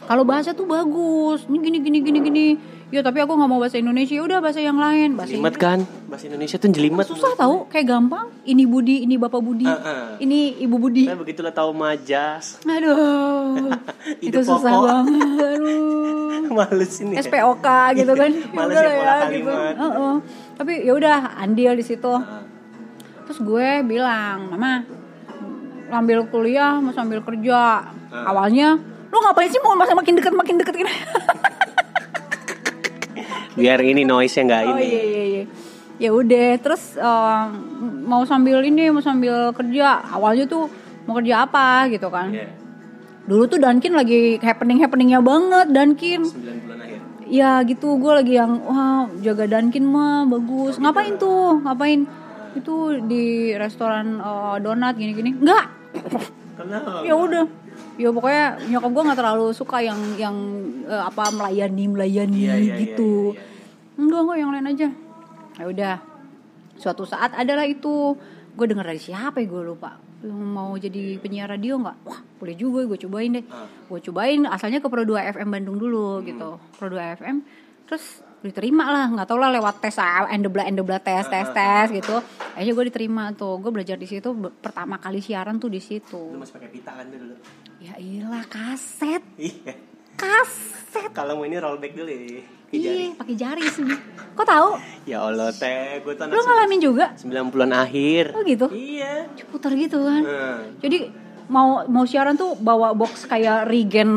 kalau bahasa tuh bagus, ini gini gini gini gini. Ya tapi aku nggak mau bahasa Indonesia, ya udah bahasa yang lain. Bahasa Jelimet Inggris. kan bahasa Indonesia tuh jelimet Susah tahu, kayak gampang. Ini Budi, ini Bapak Budi, Heeh. ini Ibu Budi. Saya begitulah tahu majas Aduh, itu Ide susah banget. Aduh. males ini ya. SPOK gitu kan. Males ya pola gitu. kalimat. Heeh. Tapi ya udah andil di situ. Heeh. Terus gue bilang, "Mama, ambil kuliah mau sambil kerja." Awalnya, "Lu ngapain sih mau masa makin deket makin deket gini?" Biar ini noise nya nggak oh ini iya iya iya. Ya udah, terus eh, mau sambil ini, mau sambil kerja. Awalnya tuh mau kerja apa gitu kan. Iya, Dulu tuh Dunkin lagi happening-happeningnya banget Dunkin. 9 bulan akhir Ya gitu gue lagi yang wah jaga Dunkin mah bagus. Ngapain tuh? Ngapain? Itu di restoran eh, donat gini-gini. Enggak. kenapa Ya udah. Ya pokoknya nyokap gue nggak terlalu suka yang yang eh, apa melayani melayani Iya, iya, gitu. iya, iya, Enggak enggak yang lain aja. Ya udah. Suatu saat adalah itu. Gue dengar dari siapa ya gue lupa. Mau jadi penyiar radio nggak? Wah boleh juga gue cobain deh. Ah. gue cobain asalnya ke Pro 2 FM Bandung dulu gitu. Pro 2 FM terus diterima lah. Nggak tau lah lewat tes ah, endebla endebla tes tes tes gitu. Akhirnya gue diterima tuh. Gue belajar di situ pertama kali siaran tuh di lu situ masih pakai pita kan dulu ya iyalah kaset. Iya. Kaset. Kalau mau ini rollback dulu ya iya pakai jari sih. Kok tahu? Ya Allah teh gue tuh lu ngalamin juga? 90-an akhir. Oh gitu? Iya. Putar gitu kan? Nah, jadi mau mau siaran tuh bawa box kayak regen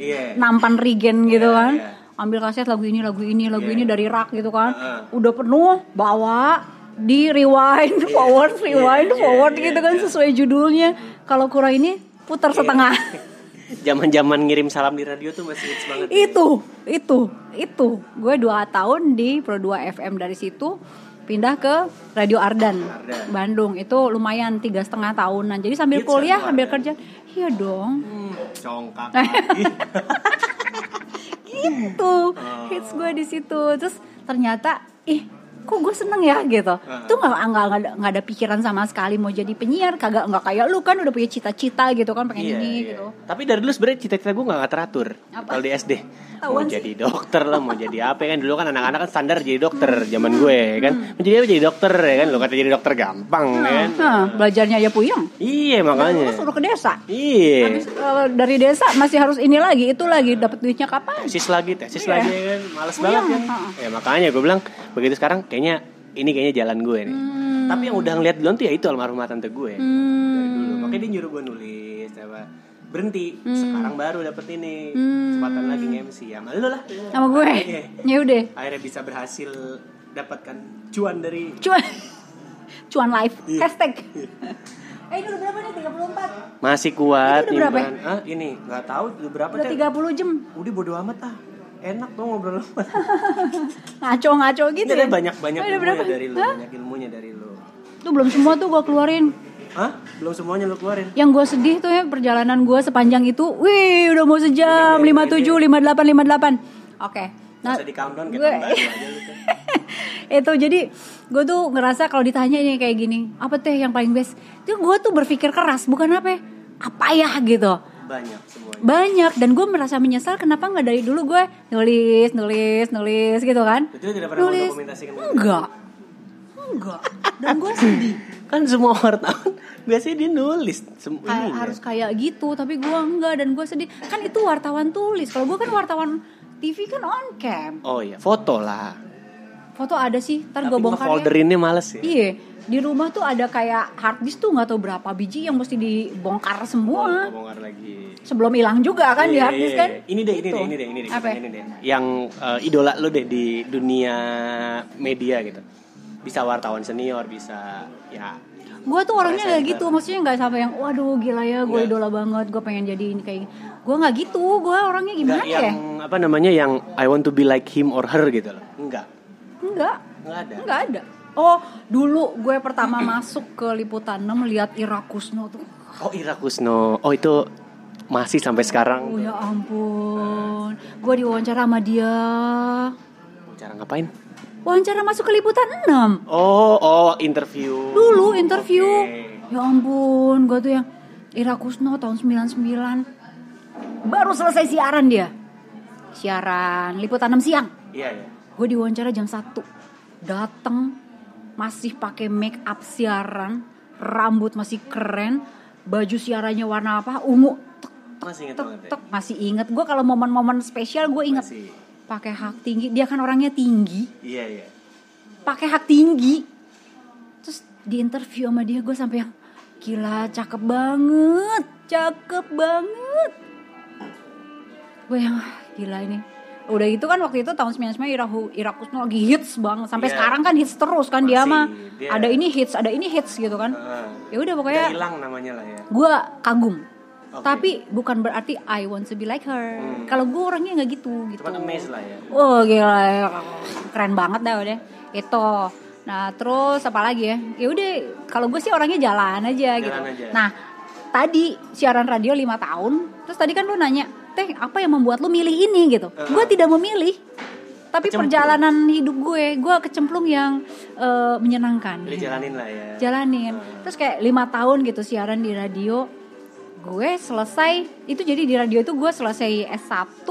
iya. nampan regen gitu Iya, kan? iya. ambil kaset lagu ini lagu ini lagu Iya. ini dari rak gitu kan? Heeh. udah penuh bawa di rewind forward rewind Iya, forward iya, gitu kan iya. sesuai judulnya. Kalau kurang ini putar setengah. Zaman-zaman ngirim salam di radio tuh masih hits banget. Itu itu itu. Gue dua tahun di Pro 2 FM dari situ pindah ke Radio Ardan, Ardan. Bandung. Itu lumayan tiga setengah tahunan. Jadi sambil Hits kuliah kan, sambil kerja. Iya dong. Hmm, congkak lagi. gitu. Oh. hits gue di situ. Terus ternyata ih kok gue seneng ya gitu. Uh-huh. tuh nggak nggak nggak ada, nggak pikiran sama sekali mau jadi penyiar kagak nggak kayak lu kan udah punya cita-cita gitu kan pengen Iya, ini iya. gitu. Tapi dari dulu sebenarnya cita-cita gue gak teratur? Kalau di SD Mau Tauan sih. jadi dokter lah, mau jadi apa kan Dulu kan anak-anak kan standar jadi dokter zaman gue kan. Mau jadi apa jadi dokter ya kan. Lo kata jadi dokter gampang ya kan. Nah, belajarnya aja puyeng. Iya lu makanya. suruh ke desa. Iya. Habis eh, dari desa masih harus ini lagi itu lagi dapat duitnya kapan? Tesis lagi, tesis Iya. lagi ya kan. Males Iya, banget kan. Ya makanya gue bilang Begitu sekarang kayaknya Ini kayaknya jalan gue nih. Hmm. Tapi yang udah ngeliat duluan tuh ya itu almarhumah tante gue. Dari hmm. dulu. Makanya dia nyuruh gue nulis apa Berhenti. Sekarang baru dapet ini. Hmm. Kesempatan lagi nge-MC Ya sama lu lah. Sama gue. Iya. ya udah. akhirnya bisa berhasil dapatkan cuan dari cuan. Cuan live Iya. hashtag. Eh ini udah berapa nih? 34 masih kuat Itu udah berapa nyimpan. ah ini nggak tahu udah berapa udah teh 30 jam. Udah bodo amat ah enak dong ngobrol sama ngaco-ngaco gitu Ini ya? banyak banyak Oh, ilmunya berapa? dari lu Hah? banyak ilmunya dari lu. Tuh belum semua tuh gue keluarin. Hah? belum semuanya lu keluarin? Yang gue sedih tuh ya perjalanan gue sepanjang itu Wih udah mau sejam Udah, 57, 58, 58 Oke. Nah, Nah usah di countdown gue- aja tuh. itu jadi gue tuh ngerasa kalau ditanya ini kayak gini apa teh yang paling best? Itu gue tuh berpikir keras bukan apa ya apa ya? gitu Banyak semuanya. banyak dan gue merasa menyesal kenapa nggak dari dulu gue nulis nulis nulis gitu kan. Itu tidak pernah nulis. enggak. Enggak. Dan gue sedih. Kan semua wartawan biasanya dia nulis sem- Kayak ininya. harus kayak gitu tapi gue enggak dan gue sedih. Kan itu wartawan tulis. Kalau gue kan wartawan TV kan on cam. Oh iya, foto lah. Foto ada sih ntar gue bongkar ya folderinnya males ya. iya di rumah tuh ada kayak hard disk tuh nggak tahu berapa biji yang mesti dibongkar semua Bongkar lagi. sebelum hilang juga kan di Iya, hard disk iya, kan iya. Ini deh, ini Gitu. deh, ini deh, ini deh, Apa? ini deh. Yang eh, idola lo deh di dunia media gitu. Bisa wartawan senior, bisa ya. gue tuh orangnya Presenter. gitu maksudnya nggak sampai yang waduh gila ya gue idola banget gue pengen jadi ini kayak gue nggak gitu gue orangnya gimana Nggak ya yang apa namanya yang I want to be like him or her gitu loh. Enggak. Enggak Enggak ada. Enggak ada. Oh, dulu gue pertama masuk ke Liputan 6 lihat Ira Kusno tuh. Oh Ira Kusno. Oh itu masih sampai sekarang. Oh ya ampun. Gue diwawancara sama dia. Cara ngapain? Wawancara masuk ke Liputan 6. Oh, oh interview. Dulu interview. Oke. Ya ampun, gue tuh yang Ira Kusno tahun 99. Baru selesai siaran dia. Siaran Liputan 6 siang. Iya, iya. Gue diwawancara jam 1 Dateng Masih pakai make up siaran Rambut masih keren Baju siarannya warna apa Ungu tek, Masih tek, banget ya? tek. Masih inget Gue kalau momen-momen spesial gue inget Masih. pakai hak tinggi Dia kan orangnya tinggi Iya, iya. pakai hak tinggi Terus di interview sama dia gue sampai yang Gila cakep banget Cakep banget Gue yang "Ah, gila ini Udah gitu kan waktu itu tahun 99 Ira, Ira Kusno lagi hits banget Sampai Iya. sekarang kan hits terus kan dia Masih, mah dia- Ada ini hits, ada ini hits gitu kan Heeh. Ya udah pokoknya hilang namanya lah ya. gue kagum Oke. Tapi bukan berarti I want to be like her Hmm. Kalau gue orangnya nggak gitu gitu Cuman amazed lah ya. Wah gila ya. keren banget dah udah itu. Nah terus apa lagi ya? Ya udah kalau gue sih orangnya jalan aja gitu. aja. Nah tadi siaran radio 5 tahun, terus tadi kan lu nanya, teh apa yang membuat lu milih ini gitu? Uh-uh. Gue tidak memilih, tapi Kecemplung. perjalanan hidup gue, gue kecemplung yang eh, menyenangkan. Udah jalanin lah ya. Jalanin. Terus kayak lima tahun gitu siaran di radio, gue selesai itu jadi di radio itu gue selesai S1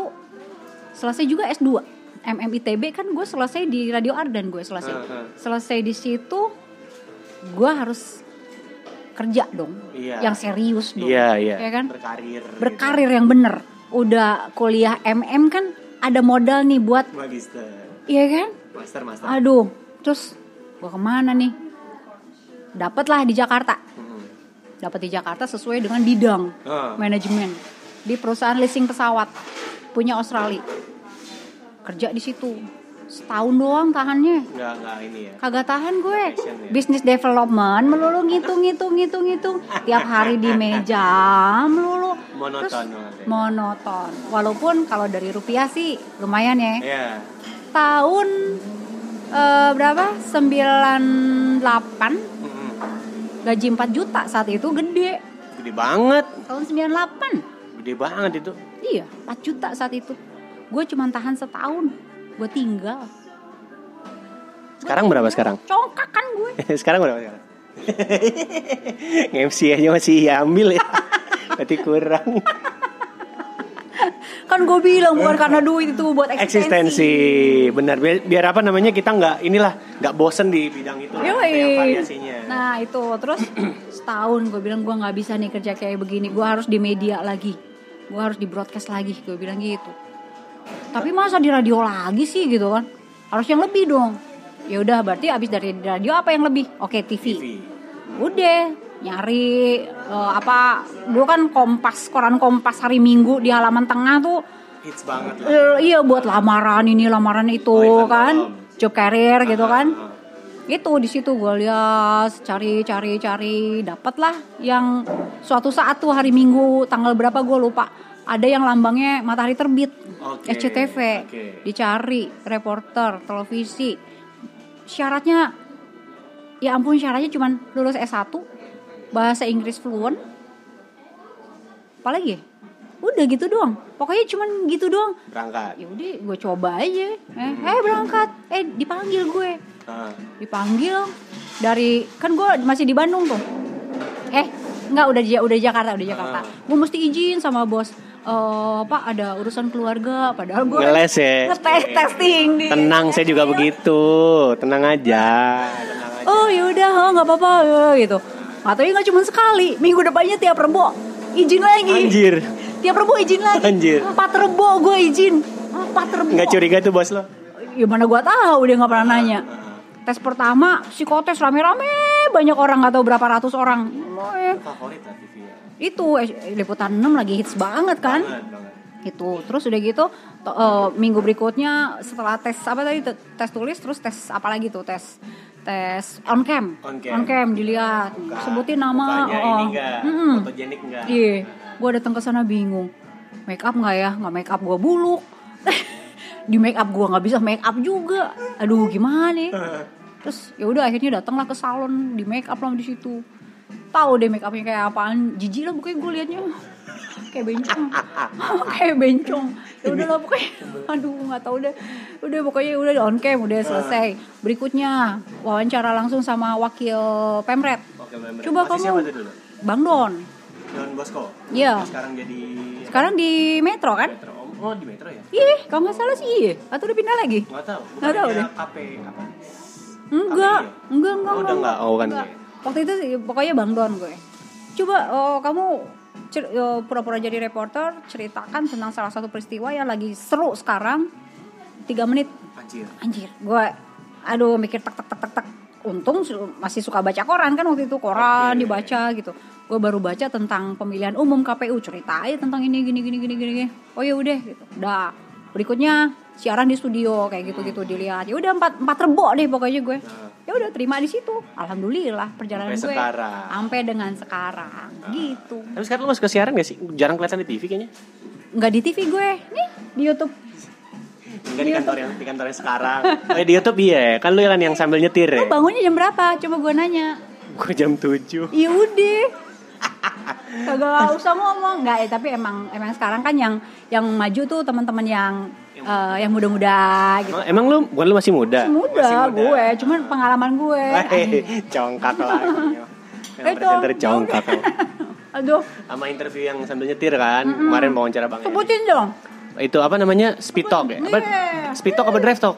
selesai juga S2 MMITB kan gue selesai di Radio Ardan gue selesai Heeh. selesai di situ gue harus kerja dong Iya. yang serius dong Iya, iya. ya kan Berkarir. berkarir yang bener udah kuliah MM kan ada modal nih buat. Magister. iya kan Master, master. aduh terus gue ke mana nih dapatlah di Jakarta dapat di Jakarta sesuai dengan bidang Ah. manajemen di perusahaan leasing pesawat punya Australia kerja di situ setahun doang tahannya Enggak, enggak ini ya. kagak tahan gue ya? bisnis development melulu ngitung ngitung ngitung ngitung tiap hari di meja melulu Monoton Terus monoton walaupun kalau dari rupiah sih lumayan ya Iya. tahun eh, berapa 98 Mm-mm. gaji 4 juta saat itu gede Gede banget. tahun 98 Gede banget itu. Iya, 4 juta saat itu. Gue cuma tahan setahun. Gue tinggal. Sekarang berapa sekarang? Congkak kan gue. sekarang berapa sekarang? MC aja masih ambil ya. Berarti kurang. Kan gue bilang bukan karena duit itu buat eksistensi. Eksistensi, benar. Biar, biar apa namanya kita nggak inilah nggak bosen di bidang itu. lah. Yoi. Banyak variasinya. Nah itu terus setahun gue bilang gue nggak bisa nih kerja kayak begini. Gue harus di media lagi. Gue harus di broadcast lagi. Gue bilang gitu. Tapi masa di radio lagi sih gitu kan? Harus yang lebih dong. Ya udah berarti abis dari radio apa yang lebih? Oke TV. TV. udah nyari eh, apa dulu kan kompas koran kompas hari minggu di halaman tengah tuh. Hits banget lah. eh, iya buat lamaran ini lamaran itu Oh, kan. Tom. job career gitu kan. itu di situ gue lihat cari cari cari. Dapat lah yang suatu saat tuh hari minggu tanggal berapa gue lupa. Ada yang lambangnya matahari terbit. Oke, SCTV oke. dicari reporter televisi. Syaratnya ya ampun syaratnya cuman lulus S1 bahasa Inggris fluent. Apalagi? Udah gitu doang. Pokoknya cuman gitu doang. Berangkat. ya udah gue coba aja. Eh, eh berangkat. Eh dipanggil gue. Ah. dipanggil. Dari kan gue masih di Bandung tuh. Eh nggak udah udah Jakarta udah Jakarta. Ah. gue mesti izin sama bos. Eh pak ada urusan keluarga. Padahal gue Ngeles ya. ngetes testing di Tenang, saya juga begitu. Tenang aja. Tenang aja. oh yaudah oh, nggak apa-apa eh, gitu Atau nggak cuma sekali minggu depannya tiap rebo izin lagi Anjir. tiap rebo izin lagi Anjir. empat rebo gue izin empat rebo Nggak curiga tuh bos lo? gimana gue tahu dia nggak pernah nanya tes pertama psikotes rame-rame banyak orang nggak tahu berapa ratus orang Eh, Favorit lah TV ya. itu eh, liputan 6 lagi hits banget kan Banget, banget. itu terus udah gitu to- eh, minggu berikutnya setelah tes apa tadi Te- tes tulis terus tes apa lagi tuh tes tes on cam. On cam. dilihat. Sebutin nama oh, ini enggak, Mm-mm. fotogenik enggak. iya. Gue datang ke sana bingung. Make up nggak ya? Nggak make up gue buluk. Di make up gue nggak bisa make up juga. Aduh gimana nih? Terus ya udah akhirnya datanglah ke salon di make up lah di situ. Tahu deh make upnya kayak apaan. Jijik lah pokoknya gue liatnya kayak bencong kayak bencong ya udah lah pokoknya aduh nggak tahu deh udah pokoknya udah on cam udah selesai berikutnya wawancara langsung sama wakil pemret. Coba Masih kamu- bang don Don Bosco. Iya. Sekarang jadi sekarang di metro kan Metro. Oh, di Metro ya? Iya, kalau nggak salah sih iya. Atau udah pindah lagi? Nggak tahu. Nggak tahu deh. KP apa? Enggak, enggak, enggak. Oh, udah enggak. Oh, enggak. dia. Waktu itu sih, pokoknya Bang Don gue. Coba oh, kamu pura-pura jadi reporter, ceritakan tentang salah satu peristiwa yang lagi seru sekarang. Tiga menit, Anjir. anjir. Gue, aduh, mikir tek tek tek tek tek. Untung masih suka baca koran kan waktu itu koran Oke. dibaca gitu. Gue baru baca tentang pemilihan umum KPU cerita aja tentang ini gini gini gini gini. gini. Oh ya udah gitu. Udah. Berikutnya siaran di studio kayak gitu gitu dilihat. Ya udah empat empat rebo deh pokoknya gue. Ya udah terima di situ. Alhamdulillah perjalanan Sampai gue sekarang. sampai dengan sekarang gitu. Tapi sekarang lu masuk ke siaran gak sih? Jarang kelihatan di TV kayaknya. Nggak di TV gue nih di YouTube. Enggak di kantor yang di kantor yang sekarang. Oh, ya, di YouTube iya. Kan lu kan yang sambil nyetir ya. Lu bangunnya jam berapa? Coba gue nanya. Gue jam 7. Iya udah. Kagak usah ngomong nggak ya tapi emang emang sekarang kan yang yang maju tuh teman-teman yang eh, yang muda-muda gitu. Emang, emang lu bukan lu masih muda? Muda, Masih gue, cuman pengalaman gue. Hei, congkak lagi. Yang presenter congkak. Aduh, Sama interview yang sambil nyetir kan. Kemarin wawancara Bang sebutin dong. Itu apa namanya? Speed talk ya? Apa? Iya. Speed talk apa drive talk?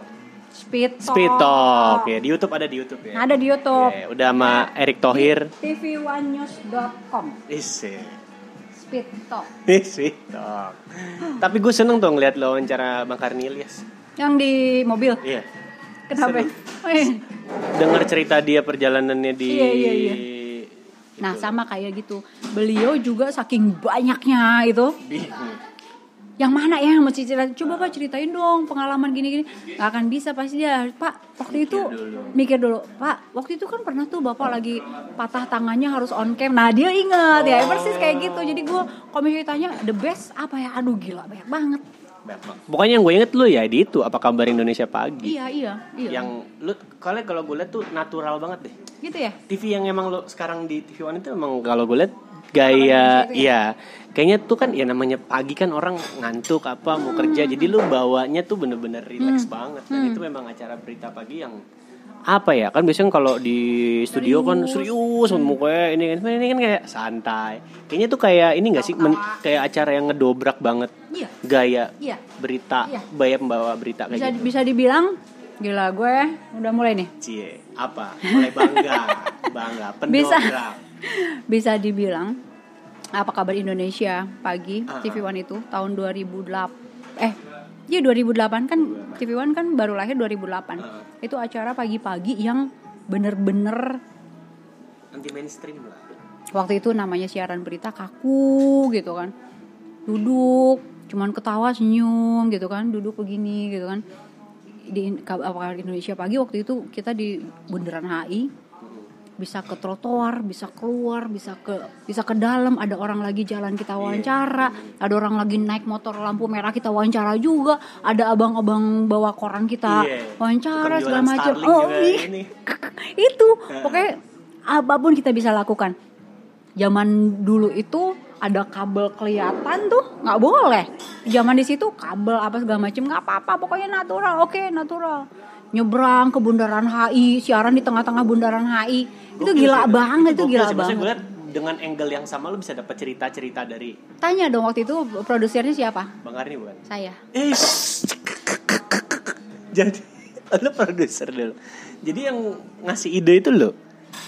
Speed Talk. Speed talk ya. Di YouTube ada di YouTube ya. Ada di YouTube. Ya, udah sama Erick Thohir. tv1news.com Isi. Speed Talk. Tapi gue seneng tuh ngeliat lo wawancara Bang Karni Ilyas. Yang di mobil. Iya. Kenapa? Oh, iya. Dengar cerita dia perjalanannya di Iya, iya, iya. Nah, sama kayak gitu. Beliau juga saking banyaknya itu Bingung. Yang mana ya yang mesti cerita? Coba pak ceritain dong pengalaman gini gini nggak akan bisa pasti dia pak waktu itu mikir dulu. pak waktu itu kan pernah tuh bapak lagi patah tangannya harus on cam. Nah dia inget ya persis kayak gitu. Jadi gue kalau misalnya tanya the best apa ya? Aduh gila banyak banget. Pokoknya yang gue inget lu ya di itu apa kabar Indonesia pagi. iya iya iya. Yang lu kalau kalau gue liat tuh natural banget deh. gitu ya? TV yang emang lu sekarang di TV One itu emang kalau gue liat gaya Indonesia itu iya. Kayaknya tuh kan ya namanya pagi kan orang ngantuk apa mau kerja. Jadi lu bawanya tuh bener-bener relax banget. Dan itu memang acara berita pagi yang apa ya? Kan biasanya kalau di studio kan serius? mukanya ini kan ini kan kayak santai. Kayaknya tuh kayak ini gak sih? Men- kayak acara yang ngedobrak banget. Iya. Gaya iya. berita Iya. gaya pembawa berita kayak bisa gitu. bisa dibilang gila gue udah mulai nih. Cie apa? Mulai bangga. Bangga pendobrak. bisa dibilang apa kabar Indonesia pagi Ah, TV One itu? Tahun 2008 eh iya 2008 kan TV One kan baru lahir 2008 Ah. itu acara pagi-pagi yang bener-bener anti mainstream lah. Waktu itu namanya siaran berita kaku gitu kan. Duduk cuman ketawa senyum gitu kan. Duduk begini gitu kan. Di apa Indonesia pagi waktu itu kita di bundaran HI bisa ke trotoar, bisa keluar, bisa ke bisa ke dalam. Ada orang lagi jalan kita wawancara, ada orang lagi naik motor lampu merah kita wawancara juga. Ada abang-abang bawa koran kita Iya. wawancara segala macam. Oh iya. ini. itu pokoknya apa pun kita bisa lakukan. Zaman dulu itu ada kabel kelihatan tuh nggak boleh. Zaman di situ kabel apa segala macam nggak apa-apa. Pokoknya natural, oke natural. nyebrang ke bundaran HI siaran di tengah-tengah bundaran HI itu gila banget itu, gila sih. Banget gue liat dengan angle yang sama lo bisa dapat cerita-cerita dari tanya dong waktu itu produsernya siapa Bang Arni bukan? saya Eh, jadi lo produser dulu. Jadi yang ngasih ide itu lo.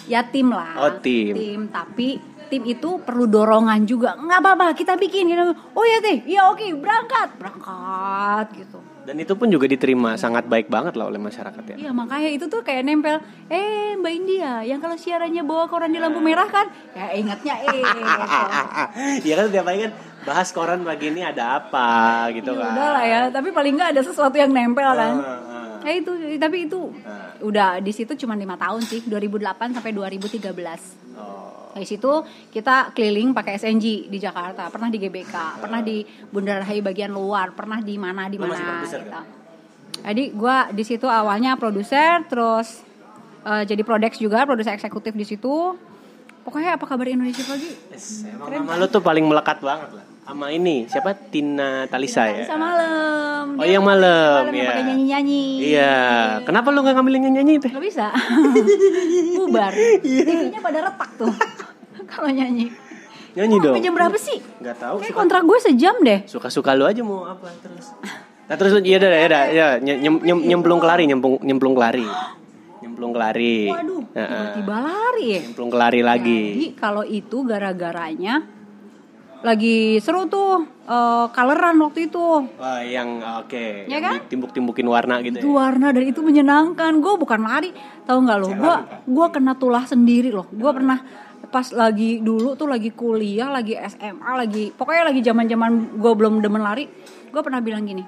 ya tim lah Oh, tim. tim tapi tim itu perlu dorongan juga nggak apa-apa kita bikin gitu. oh ya teh iya oke berangkat berangkat gitu Dan itu pun juga diterima sangat baik banget lah oleh masyarakat ya. Iya makanya itu tuh kayak nempel Eh Mbak India Yang kalau siarannya bawa koran di lampu merah kan Ya ingatnya eh. Iya kan tiap pagi kan bahas koran pagi ini ada apa gitu Ya kan. udah lah ya Tapi paling nggak ada sesuatu yang nempel kan Ah, ah. Ya itu Tapi itu Ah. Udah di situ cuma lima tahun sih 2008 sampai 2013 Oh. Di situ kita keliling pakai SNG di Jakarta, pernah di GBK, pernah di Bundaran HI bagian luar, pernah di mana di Lu mana. gitu. kan? Jadi gua di situ awalnya produser, terus eh, jadi prodex juga, produser eksekutif di situ. Pokoknya apa kabar Indonesia pagi? Yes, emang nama lo tuh paling melekat banget lah. Sama ini siapa Tina Talisa ya? Bisa malam. Oh, Dia yang malam, ya. pakai nyanyi-nyanyi. Iya. Kenapa lo nggak ngambilin nyanyi teh? Gak bisa. Bubar. Iya. TV-nya pada retak tuh. Kalau nyanyi. Nyanyi dong. jam berapa sih? Gak tahu. Kayak Suka, kontrak gue sejam deh. suka-suka lo aja mau apa terus. Nah terus iya dah ya dah ya nyem, nyem, nyemplung kelari nyemplung nyemplung kelari. Nyemplung kelari. Waduh, tiba-tiba lari ya. Nyemplung kelari lagi. Jadi kalau itu gara-garanya lagi seru tuh kaleran waktu itu. Wah yang oke. Ya yang kan? Timbuk-timbukin warna gitu Itu ya. warna dan itu menyenangkan. Gue bukan lari, tahu nggak lo? Gue gua kena tulah sendiri loh. Gue pernah pas lagi dulu tuh lagi kuliah, lagi SMA, lagi pokoknya lagi zaman-zaman gue belum demen lari. Gue pernah bilang gini,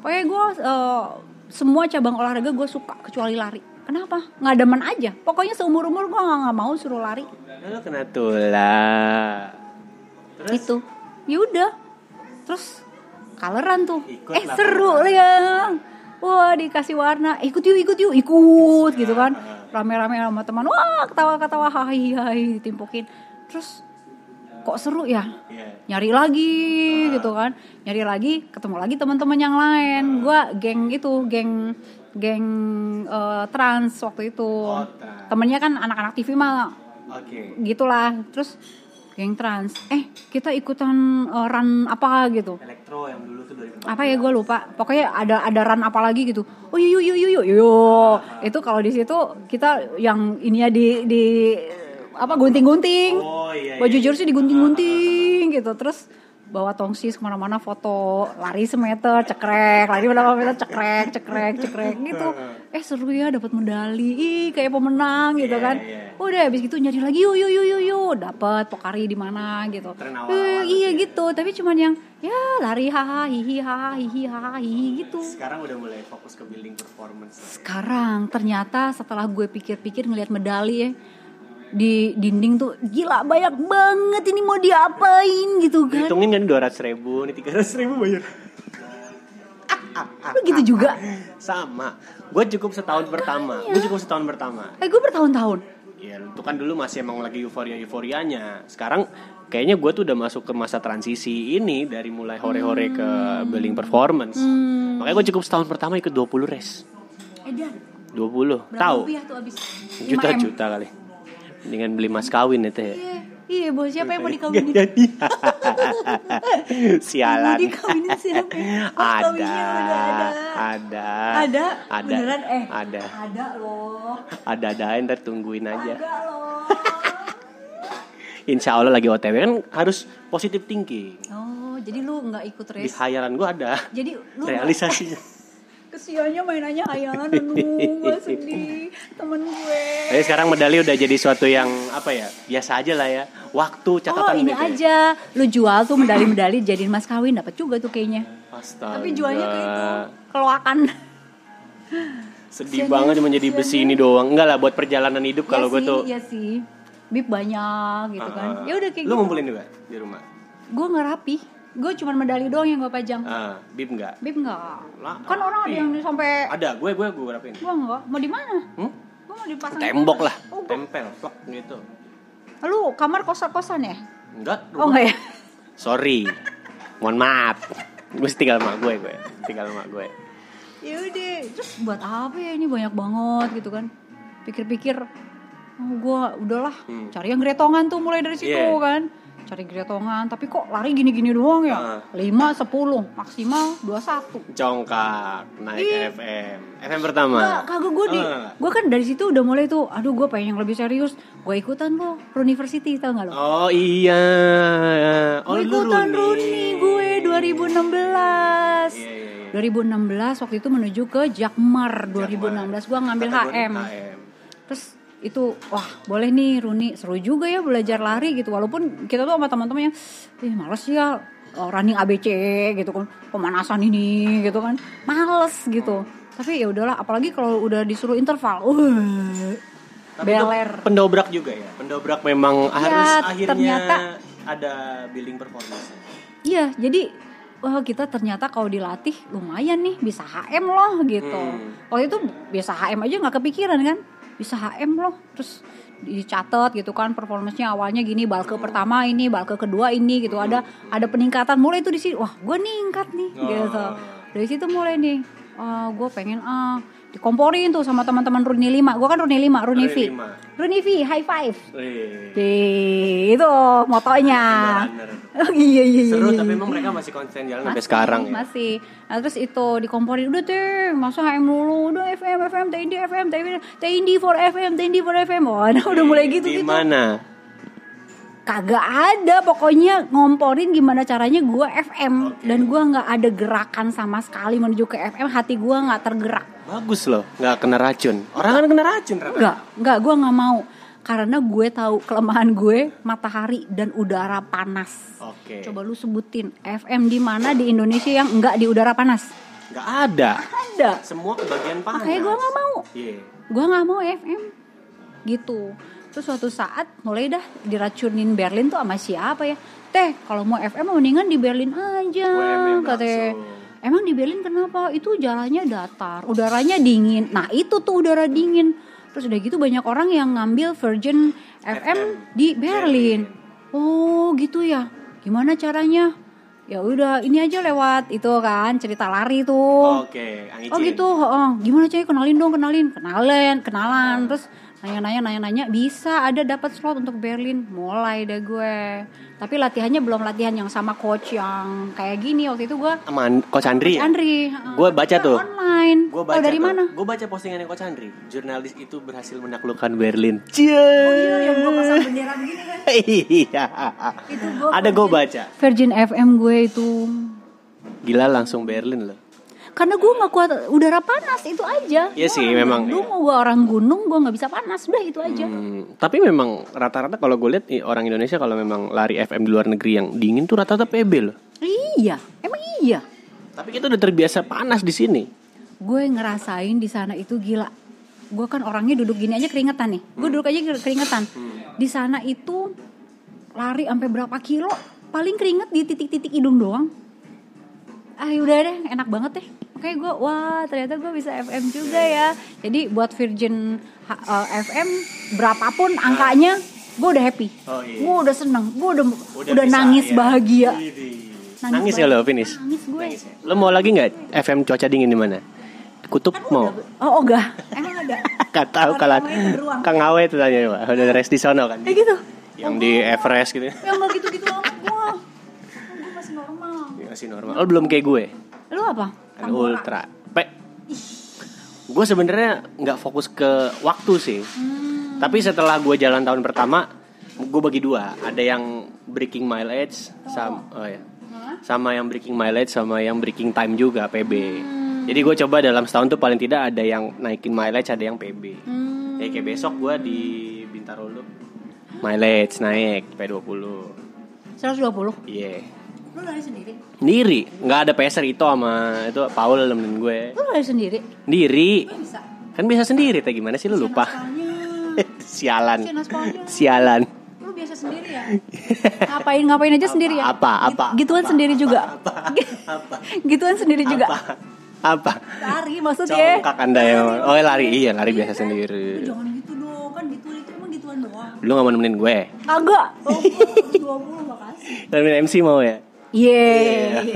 pokoknya gue eh, semua cabang olahraga gue suka kecuali lari. Kenapa? Nggak demen aja. Pokoknya seumur umur gue nggak nggak mau suruh lari. Lo kena tulah. Terus? itu ya udah terus kaleran tuh Ikut eh seru lah ya wah dikasih warna. Ikut yuk ikut yuk. Ikut gitu kan. Rame-rame sama teman. Wah ketawa-ketawa. Hai hai ditimpukin. Terus kok seru ya? Iya. nyari lagi gitu kan. Nyari lagi ketemu lagi teman-teman yang lain. Gua geng itu geng geng eh, trans waktu itu. Oh, temennya kan anak-anak TV mah. Gitulah. Terus geng trans. Eh kita ikutan uh, run apa gitu? Elektro yang dulu tuh 2014. apa ya gue lupa. Pokoknya ada ada run apa lagi gitu. Oh yuk yuk yuk yuk yuk itu kalau di situ kita yang ini ya di di apa gunting-gunting. Oh iya. baju iya. jersey digunting-gunting gitu. Terus bawa tongsis ke mana-mana foto lari semeter cekrek lari berapa meter cekrek cekrek cekrek gitu. Eh seru ya dapat medali ih kayak pemenang gitu Iya, kan. iya. udah habis gitu nyari lagi yuk yuk yuk yuk yuk dapat pokari di mana gitu. Eh, iya gitu. Tapi cuman yang ya lari haha hihi haha hihi haha hihi gitu. Sekarang udah mulai fokus ke building performance. sekarang ternyata setelah gue pikir-pikir ngelihat medali ya di dinding tuh gila banyak banget ini mau diapain gitu kan Hitungin kan 200 ribu, ini 300 ribu bayar. lu gitu juga Sama. Gue cukup setahun pertama. Gue cukup setahun pertama. eh gue bertahun-tahun Ya itu kan dulu masih emang lagi euforia euforianya. Sekarang kayaknya gue tuh udah masuk ke masa transisi ini dari mulai hore-hore ke building performance. Hmm. Makanya gue cukup setahun pertama ikut 20 race. Edan 20. berapa Tahu? rupiah tuh abis 5M. Juta-juta kali. Dengan beli mas kawin itu ya. iya iya bos siapa yang mau Gak dikawinin jadi. Sialan. Mau dikawinin siapa? Mas ada, kawinnya udah ada. ada, ada ada, beneran eh ada, ada loh ada, ada, ntar tungguin aja. ada loh Insya Allah lagi OTW kan harus positive thinking. oh jadi lu nggak ikut Di race hayalan gue ada jadi lu realisasinya. Kesiannya mainannya hayalan aduh gue sedih temen gue Tapi sekarang medali udah jadi suatu yang apa ya biasa aja lah ya. Waktu Oh catatan ini gitu ya. aja, lu jual tuh medali-medali jadiin mas kawin dapat juga tuh kayaknya. Astaga. Tapi jualnya ke itu keloakan. Sedih banget cuma jadi besi ini doang. Enggak lah buat perjalanan hidup kalau ya gue sih, tuh. Iya sih, bib banyak gitu kan. Ah, Ya udah kayak Lu gitu. ngumpulin juga di rumah. Gue nggak rapi, gue cuman medali doang yang gue pajang. Ah, bib enggak? Bib nggak. Lah, Kan orang ada yang sampai Ada, gue gue gue rapin. gue nggak. Mau di mana? Hmm? Gue mau dipasang di Tembok lah, Oh, tempel, plak gitu. Lu kamar kosan-kosan ya? Enggak, Oh rumah. enggak ya? Sorry. Mohon maaf. Gue tinggal sama gue gue. Tinggal sama gue. Ya udah, terus buat apa ya ini banyak banget gitu kan pikir-pikir oh, gue udahlah Hmm. cari yang gretongan tuh mulai dari situ Iya. kan cari gretongan tapi kok lari gini-gini doang ya Ah. 5 10 maksimal 21 Congkak naik Ih. FM. FM pertama. Enggak, kagak gue di, enggak. gue kan dari situ udah mulai tuh, aduh gue pengen yang lebih serius, gue ikutan lo, University tau gak lo? Oh iya. Oh gue ikutan Runi. Gue 2016. Iya, iya, iya. 2016 waktu itu menuju ke Jakmar 2016 gue ngambil HM. HM. Terus itu wah boleh nih Runi seru juga ya belajar lari gitu walaupun kita tuh sama teman-teman yang ih males ya oh, running ABC gitu kan pemanasan ini gitu kan males gitu tapi ya udahlah apalagi kalau udah disuruh interval uh, Tapi beler pendobrak juga ya. Pendobrak memang harus akhirnya ternyata. ada building performance. iya jadi wah kita ternyata kalau dilatih lumayan nih bisa HM loh gitu Hmm. waktu itu biasa HM aja nggak kepikiran kan bisa HM loh. Terus dicatat gitu kan performanya awalnya gini balke pertama ini balke kedua ini gitu. Ada ada peningkatan. Mulai itu di sini wah gue ningkat nih Oh. gitu. Dari situ mulai nih ah gue pengen ah dikomporin tuh sama teman-teman Runi 5 gue kan Runi 5 Runi Runi V lima. Runi V high five Wih. di itu motonya oh, iya iya iya Seru iya. tapi emang mereka masih konsisten jalan sampai Masih, sekarang ya. masih nah, terus itu dikomporin udah deh masa HM dulu udah FM FM TND FM TND TND for FM TND for FM oh, nah, udah mulai gitu Di gitu mana? Kagak ada pokoknya ngomporin gimana caranya gua FM Oke. dan gua nggak ada gerakan sama sekali menuju ke FM hati gua nggak tergerak Bagus loh, nggak kena racun. Orang kan kena racun nggak nggak gua nggak mau karena gue tahu kelemahan gue matahari dan udara panas Oke. coba lu sebutin FM di mana di Indonesia yang nggak di udara panas Nggak ada. ada Semua kebagian panas. makanya gua nggak mau Iya. gue nggak mau FM gitu terus suatu saat mulai dah diracunin Berlin tuh sama siapa ya? Teh kalau mau FM mendingan di Berlin aja katanya emang di Berlin kenapa? Itu jalannya datar udaranya dingin. Nah itu tuh udara dingin. Terus udah gitu banyak orang yang ngambil Virgin FM, FM. di Berlin. Oh gitu ya. Gimana caranya? Ya udah ini aja lewat itu kan cerita lari tuh. Oke, Ang Oh gitu, oh, gimana cuy kenalin dong kenalin, kenalan, kenalan, terus nanya-nanya, nanya-nanya bisa ada dapat slot untuk Berlin, mulai deh gue. Tapi latihannya belum latihan yang sama coach yang kayak gini waktu itu gue, Sama Coach Andri. ya? Andri. Gua baca tuh. Online. Gue baca dari tuh. mana? Gue baca postingannya Coach Andri. Jurnalis itu berhasil menaklukkan Berlin. Oh iya, yang gue pasang bendera begini kan? Iya. Itu gua Ada gue baca. Virgin FM gue itu. Gila langsung Berlin loh. Karena gue nggak kuat udara panas itu aja. Iya Gua sih, orang memang, Gunung, iya. gue orang gunung, gue nggak bisa panas, udah itu aja. Hmm, tapi memang rata-rata kalau gue lihat orang Indonesia kalau memang lari FM di luar negeri yang dingin tuh rata-rata PB loh. Iya, emang iya. Tapi kita udah terbiasa panas di sini. gue ngerasain di sana itu gila gue kan orangnya duduk gini aja keringetan nih gue duduk aja keringetan di sana itu lari sampai berapa kilo paling keringet di titik-titik hidung doang ah udah deh enak banget deh oke gue wah ternyata gue bisa FM juga ya jadi buat Virgin H- eh, FM berapapun angkanya gue udah happy Oh, iya. gue udah seneng gue udah udah, bisa, nangis ya. bahagia Nangis, Nangis ya lo finish. nangis gue Nangis ya? Lo mau lagi nggak FM cuaca dingin di mana? Kutub mau? oh enggak emang ada Gak tahu kalau. Kang Awe itu tanya Pak. Udah rest di sono kan? kayak gitu Yang di Everest gitu. yang amat gue normal Ya, Masih normal. Lo belum kayak gue. lu apa Kan ultra. Pe. Gue sebenarnya nggak fokus ke waktu sih. Hmm. Tapi setelah gue jalan tahun pertama, gue bagi dua. Ada yang breaking mileage, sama oh ya, sama yang breaking mileage, sama yang breaking time juga PB. Hmm. Jadi gue coba dalam setahun tuh paling tidak ada yang naikin mileage, ada yang PB. Hmm. Ya kayak besok gue di Bintaro dulu, mileage naik P20. 120 Iya. Lu lari sendiri Sendiri, nggak ada peser itu sama itu Paul temen gue. lu lari sendiri Sendiri, bisa kan bisa sendiri. Teh gimana sih lu lupa? Sialan, sialan. lu biasa sendiri ya ngapain ngapain aja sendiri ya Apa? Apa? Git- gituan sendiri juga Apa? gituan sendiri juga Apa? Apa? lari maksudnya Congkak anda ya? Oh lari, iya lari biasa Lu sendiri. jangan gitu dong kan gituan itu emang gituan doang Lu nggak mau nemenin gue? kagak oh, 20 makasih Nemenin MC mau ya? Yeay.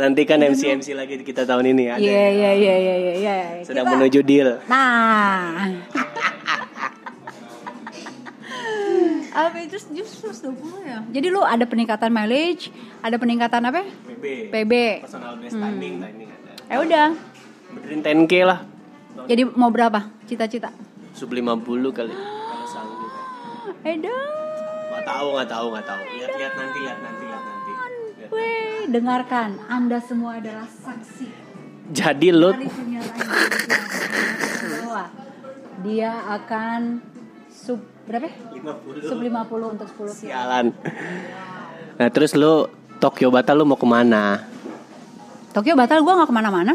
Nanti kan MC MC lagi kita tahun ini ada. Iya iya iya iya iya. iya. Sedang Kita- menuju deal. Nah. apa itu justru 120 ya? Jadi lu ada peningkatan mileage, ada peningkatan apa? PB. PB. Personal best timing, timing ada. Ya udah. Benerin 10k lah. Jadi mau berapa? Cita-cita? Sub 50 kali. Kalau sanggup. Edan. Nggak tahu, nggak tahu, nggak tahu. Lihat-lihat nanti, lihat nanti, lihat nanti. Lihat. Weh, dengarkan. Anda semua adalah saksi. Jadi lo dia akan sub berapa? ya? 50 Sub 50 untuk 10 kilo. sialan. Nah terus lo Tokyo Batal lo mau ke mana? Tokyo batal gue nggak ke mana-mana.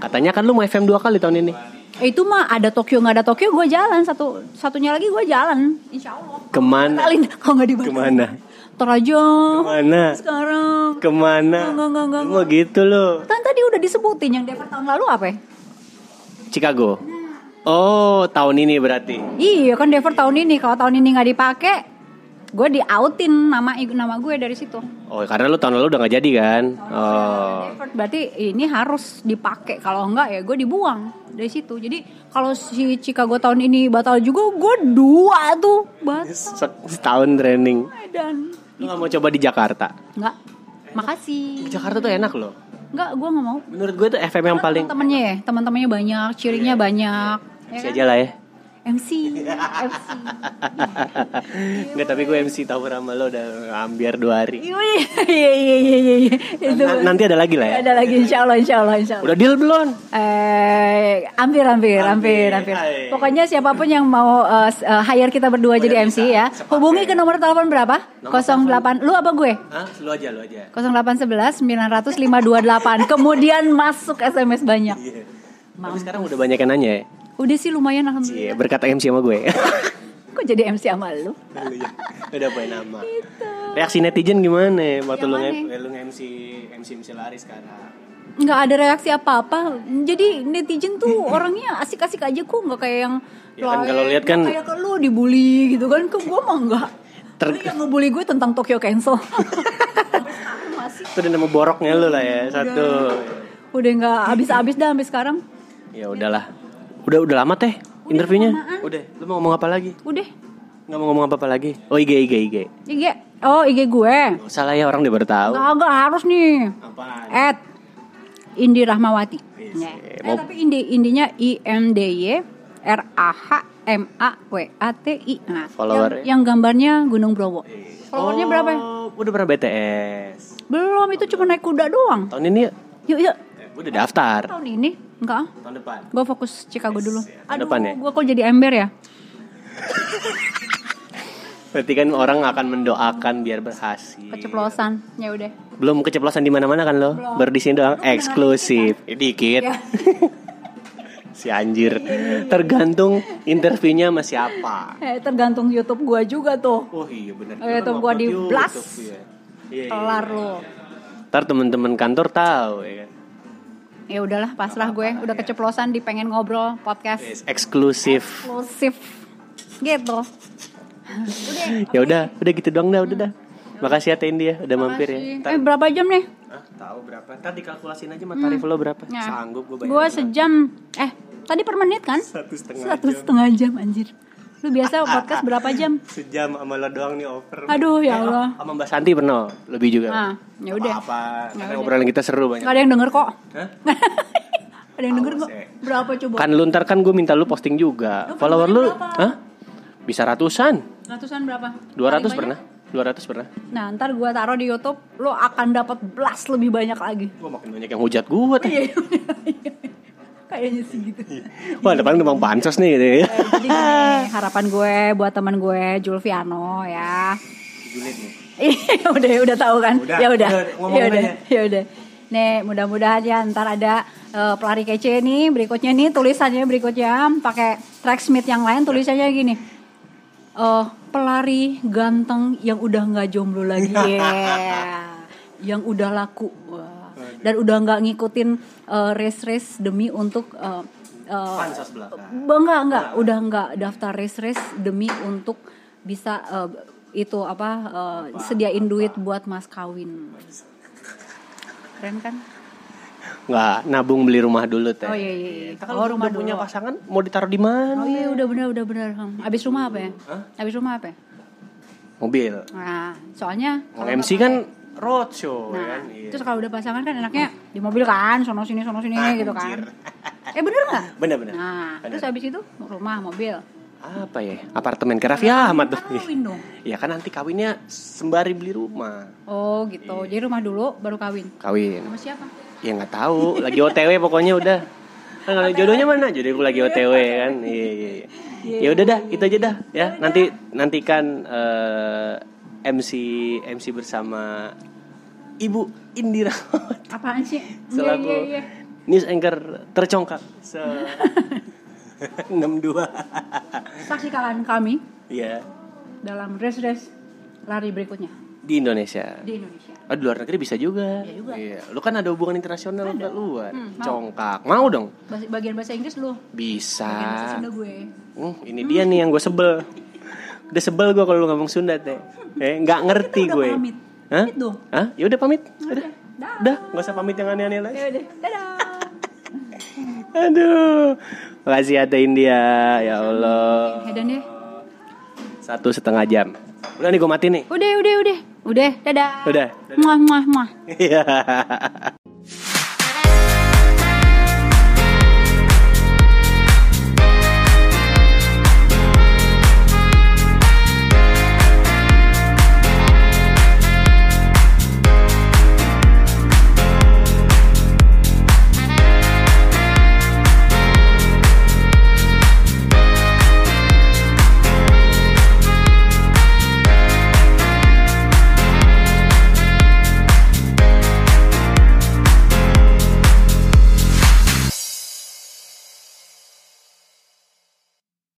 Katanya kan lo mau FM dua kali tahun ini. Itu mah ada Tokyo nggak ada Tokyo gue jalan satu satunya lagi gue jalan. Insya Allah. Ke mana? Batalin kalau nggak dibatalin. Ke mana? Ntar aja. Ke mana? Sekarang. Ke mana? Enggak, enggak, enggak, Lu mau gitu lo? Kan tadi udah disebutin yang Denver tahun lalu apa ya? Chicago. Oh tahun ini berarti. Iya kan Denver tahun ini kalau tahun ini nggak dipakai, gue di outin nama nama gue dari situ. Oh karena lo tahun lalu udah nggak jadi kan? Oh. Berarti ini harus dipakai kalau enggak ya gue dibuang dari situ. Jadi kalau si Chicago tahun ini batal juga gue dua tuh batal Se- Setahun training. dan Lo nggak mau coba di Jakarta? nggak. Makasih. Jakarta tuh enak loh. Nggak, gue nggak mau. Menurut gue tuh FM yang paling. Temen-temennya ya, teman-temannya banyak, cheeringnya banyak. Ya Si kan? aja lah ya. MC, MC. Nggak tapi gue MC tahu sama lo udah hampir dua hari. Iya iya iya iya iya. iya. N- nanti ada lagi lah ya. ada lagi insya Allah insya Allah insya Allah. Udah deal belum? Eh, hampir, hampir, hampir, hampir. Pokoknya siapa pun yang mau uh, hire kita berdua jadi MC ya, hubungi ke nomor telepon berapa? 08. Lu apa gue? Hah? Lu aja, lu aja. 0811 900 528. Kemudian masuk SMS banyak. Iya. Tapi sekarang udah banyak yang nanya ya. Udah sih lumayan alhamdulillah. Iya, berkata MC sama gue. Kok jadi MC sama lu? udah punya nama. Reaksi netizen gimana waktu lu, lu nge-MC MC MC lari sekarang? nggak ada reaksi apa-apa. Jadi netizen tuh orangnya asik-asik aja kok, nggak kayak yang Ya kan kalau lihat kan- kayak ke lu dibully gitu kan, ke gua mah enggak. Ter- Ter yang ngebully gue tentang Tokyo Cancel. Masih Itu udah nama boroknya lu lah ya, satu. udah nggak habis-habis dah sampai sekarang. Ya udahlah. Udah udah lama teh interviewnya. Udah, lu mau ngomong apa lagi? Udah. Nggak mau ngomong apa-apa lagi? Oh IG IG IG. IG. Oh, IG gue. Nggak usah lah ya orang udah baru tahu. Enggak, enggak harus nih. Apaan? At Indi Rahmawati. Yes, Nah, eh, eh, mau- tapi Indi indinya I M D Y R A H M A W A T I. Nah, Follower-nya? yang, yang gambarnya Gunung Bromo. Followernya berapa ya? Oh, udah berapa BTS? Belum, itu cuma naik kuda doang. Tahun ini ya? Yuk, yuk. Eh, gue udah daftar. Tahun ini? Enggak. ah. Tahun depan. Gue fokus Chicago dulu. Tahun depan ya? gue kok jadi ember ya? Berarti kan orang akan mendoakan biar berhasil. Keceplosan. Ya udah. Belum keceplosan di mana-mana kan lo? Baru di sini doang eksklusif. Eh, dikit. Ya. si anjir. Tergantung interviewnya sama siapa. Eh, tergantung YouTube gue juga tuh. Oh iya benar. Eh, itu gua di blast. Iya. Iya, iya. Kelar lo. Ntar temen-temen kantor tahu ya kan. Ya udahlah, pasrah gue. Udah keceplosan di pengen ngobrol podcast Yes, eksklusif. eksklusif. Gitu. Ya udah, udah gitu doang dah, udah dah. Makasih ya Tendi ya, udah mampir ya. Eh berapa jam nih? ah, tahu berapa? Ntar dikalkulasin aja mah tarif lo berapa. Ya. Sanggup gue bayar. Gue sejam. Eh tadi per menit kan? Satu setengah Satu jam. setengah jam anjir. Lu biasa podcast berapa jam? Sejam sama lo doang nih over. Aduh ya Allah. Sama Mbak Santi pernah lebih juga. Ah, ya udah. Apa, Ya karena obrolan kita seru banyak. Gak ada yang denger kok. Hah? ada yang denger kok. Berapa coba? Kan lu ntar kan gue minta lu posting juga. Lu Follower lu, hah? Bisa ratusan. Ratusan berapa? 200 Paling banyak? pernah. 200 pernah. Nah ntar gue taruh di YouTube, lo akan dapat blast lebih banyak lagi. Gue makin banyak yang hujat gue teh. Iya, iya. Kayaknya sih gitu. Wah depan gampang pansos nih gitu ya. Eh, Jadi gini, harapan gue buat teman gue Julviano ya. Julid nih. Iya udah udah tahu kan? Udah, ya udah. Ya udah. aja. Ya udah. Nih, mudah-mudahan ya ntar ada eh, pelari kece nih berikutnya nih tulisannya berikutnya pakai tracksmith yang lain tulisannya gini. Eh pelari ganteng yang udah nggak jomblo lagi ya. yang udah laku. Wah. Dan udah nggak ngikutin eh, race-race demi untuk eh, eh, Pansos belakang. Enggak, enggak, udah enggak daftar race race demi untuk bisa eh, itu apa eh, sediain duit buat mas kawin. Keren kan? Nggak nabung beli rumah dulu teh. Oh iya iya. iya. Kita kalau Oh rumah udah punya dulu. pasangan mau ditaruh di mana? Oh iya udah benar udah benar. Hmm. Abis rumah apa ya? Abis rumah apa ya? Mobil. Nah, soalnya Kalau MC nggak kan roadshow Nah, ya kan. Iya. terus kalau udah pasangan kan enaknya di mobil kan, sono sini sono sini gitu kan. Eh bener nggak? Bener-bener. Nah, terus habis itu rumah, mobil. Apa ya? Apartemen ke Raffi Ahmad tuh. Kawin dong. Ya kan nanti kawinnya sembari beli rumah. Oh gitu. Jadi rumah dulu baru kawin. Kawin. Sama siapa? Ya nggak tahu, lagi OTW pokoknya udah. Kan kalau jodohnya mana? Jodoh gue lagi OTW kan. Iya iya iya. Ya udah dah, itu aja dah ya. Nanti nantikan eh, MC MC bersama Ibu Indira Apaan sih? selaku Iya, iya, iya. news anchor tercongkak se 62. Saksikan kami Iya, dalam race-race lari berikutnya di Indonesia. di Indonesia. Oh, di luar negeri bisa juga. Iya juga. Iya. Lu kan ada hubungan internasional Ada. lu luar. Hmm, mau. Congkak. Mau dong? Bas- Bagian bahasa Inggris lu. Bisa. Bagian bahasa Sunda gue. Hmm, ini dia nih yang gue sebel. Udah sebel gue kalau lu ngomong Sunda teh. Eh, nggak ngerti gue. pamit. Hah? Pamit dong. Hah? Ya udah pamit. Udah. Dah. Nggak usah pamit yang aneh-aneh lagi. Ya udah. Dadah. Aduh. Makasih ya Teh India. Ya Allah. Hedan ya. Satu setengah jam. Udah nih gue mati nih. Udah, udah, udah. Udah, dadah. Udah. Muah, muah, muah. Iya.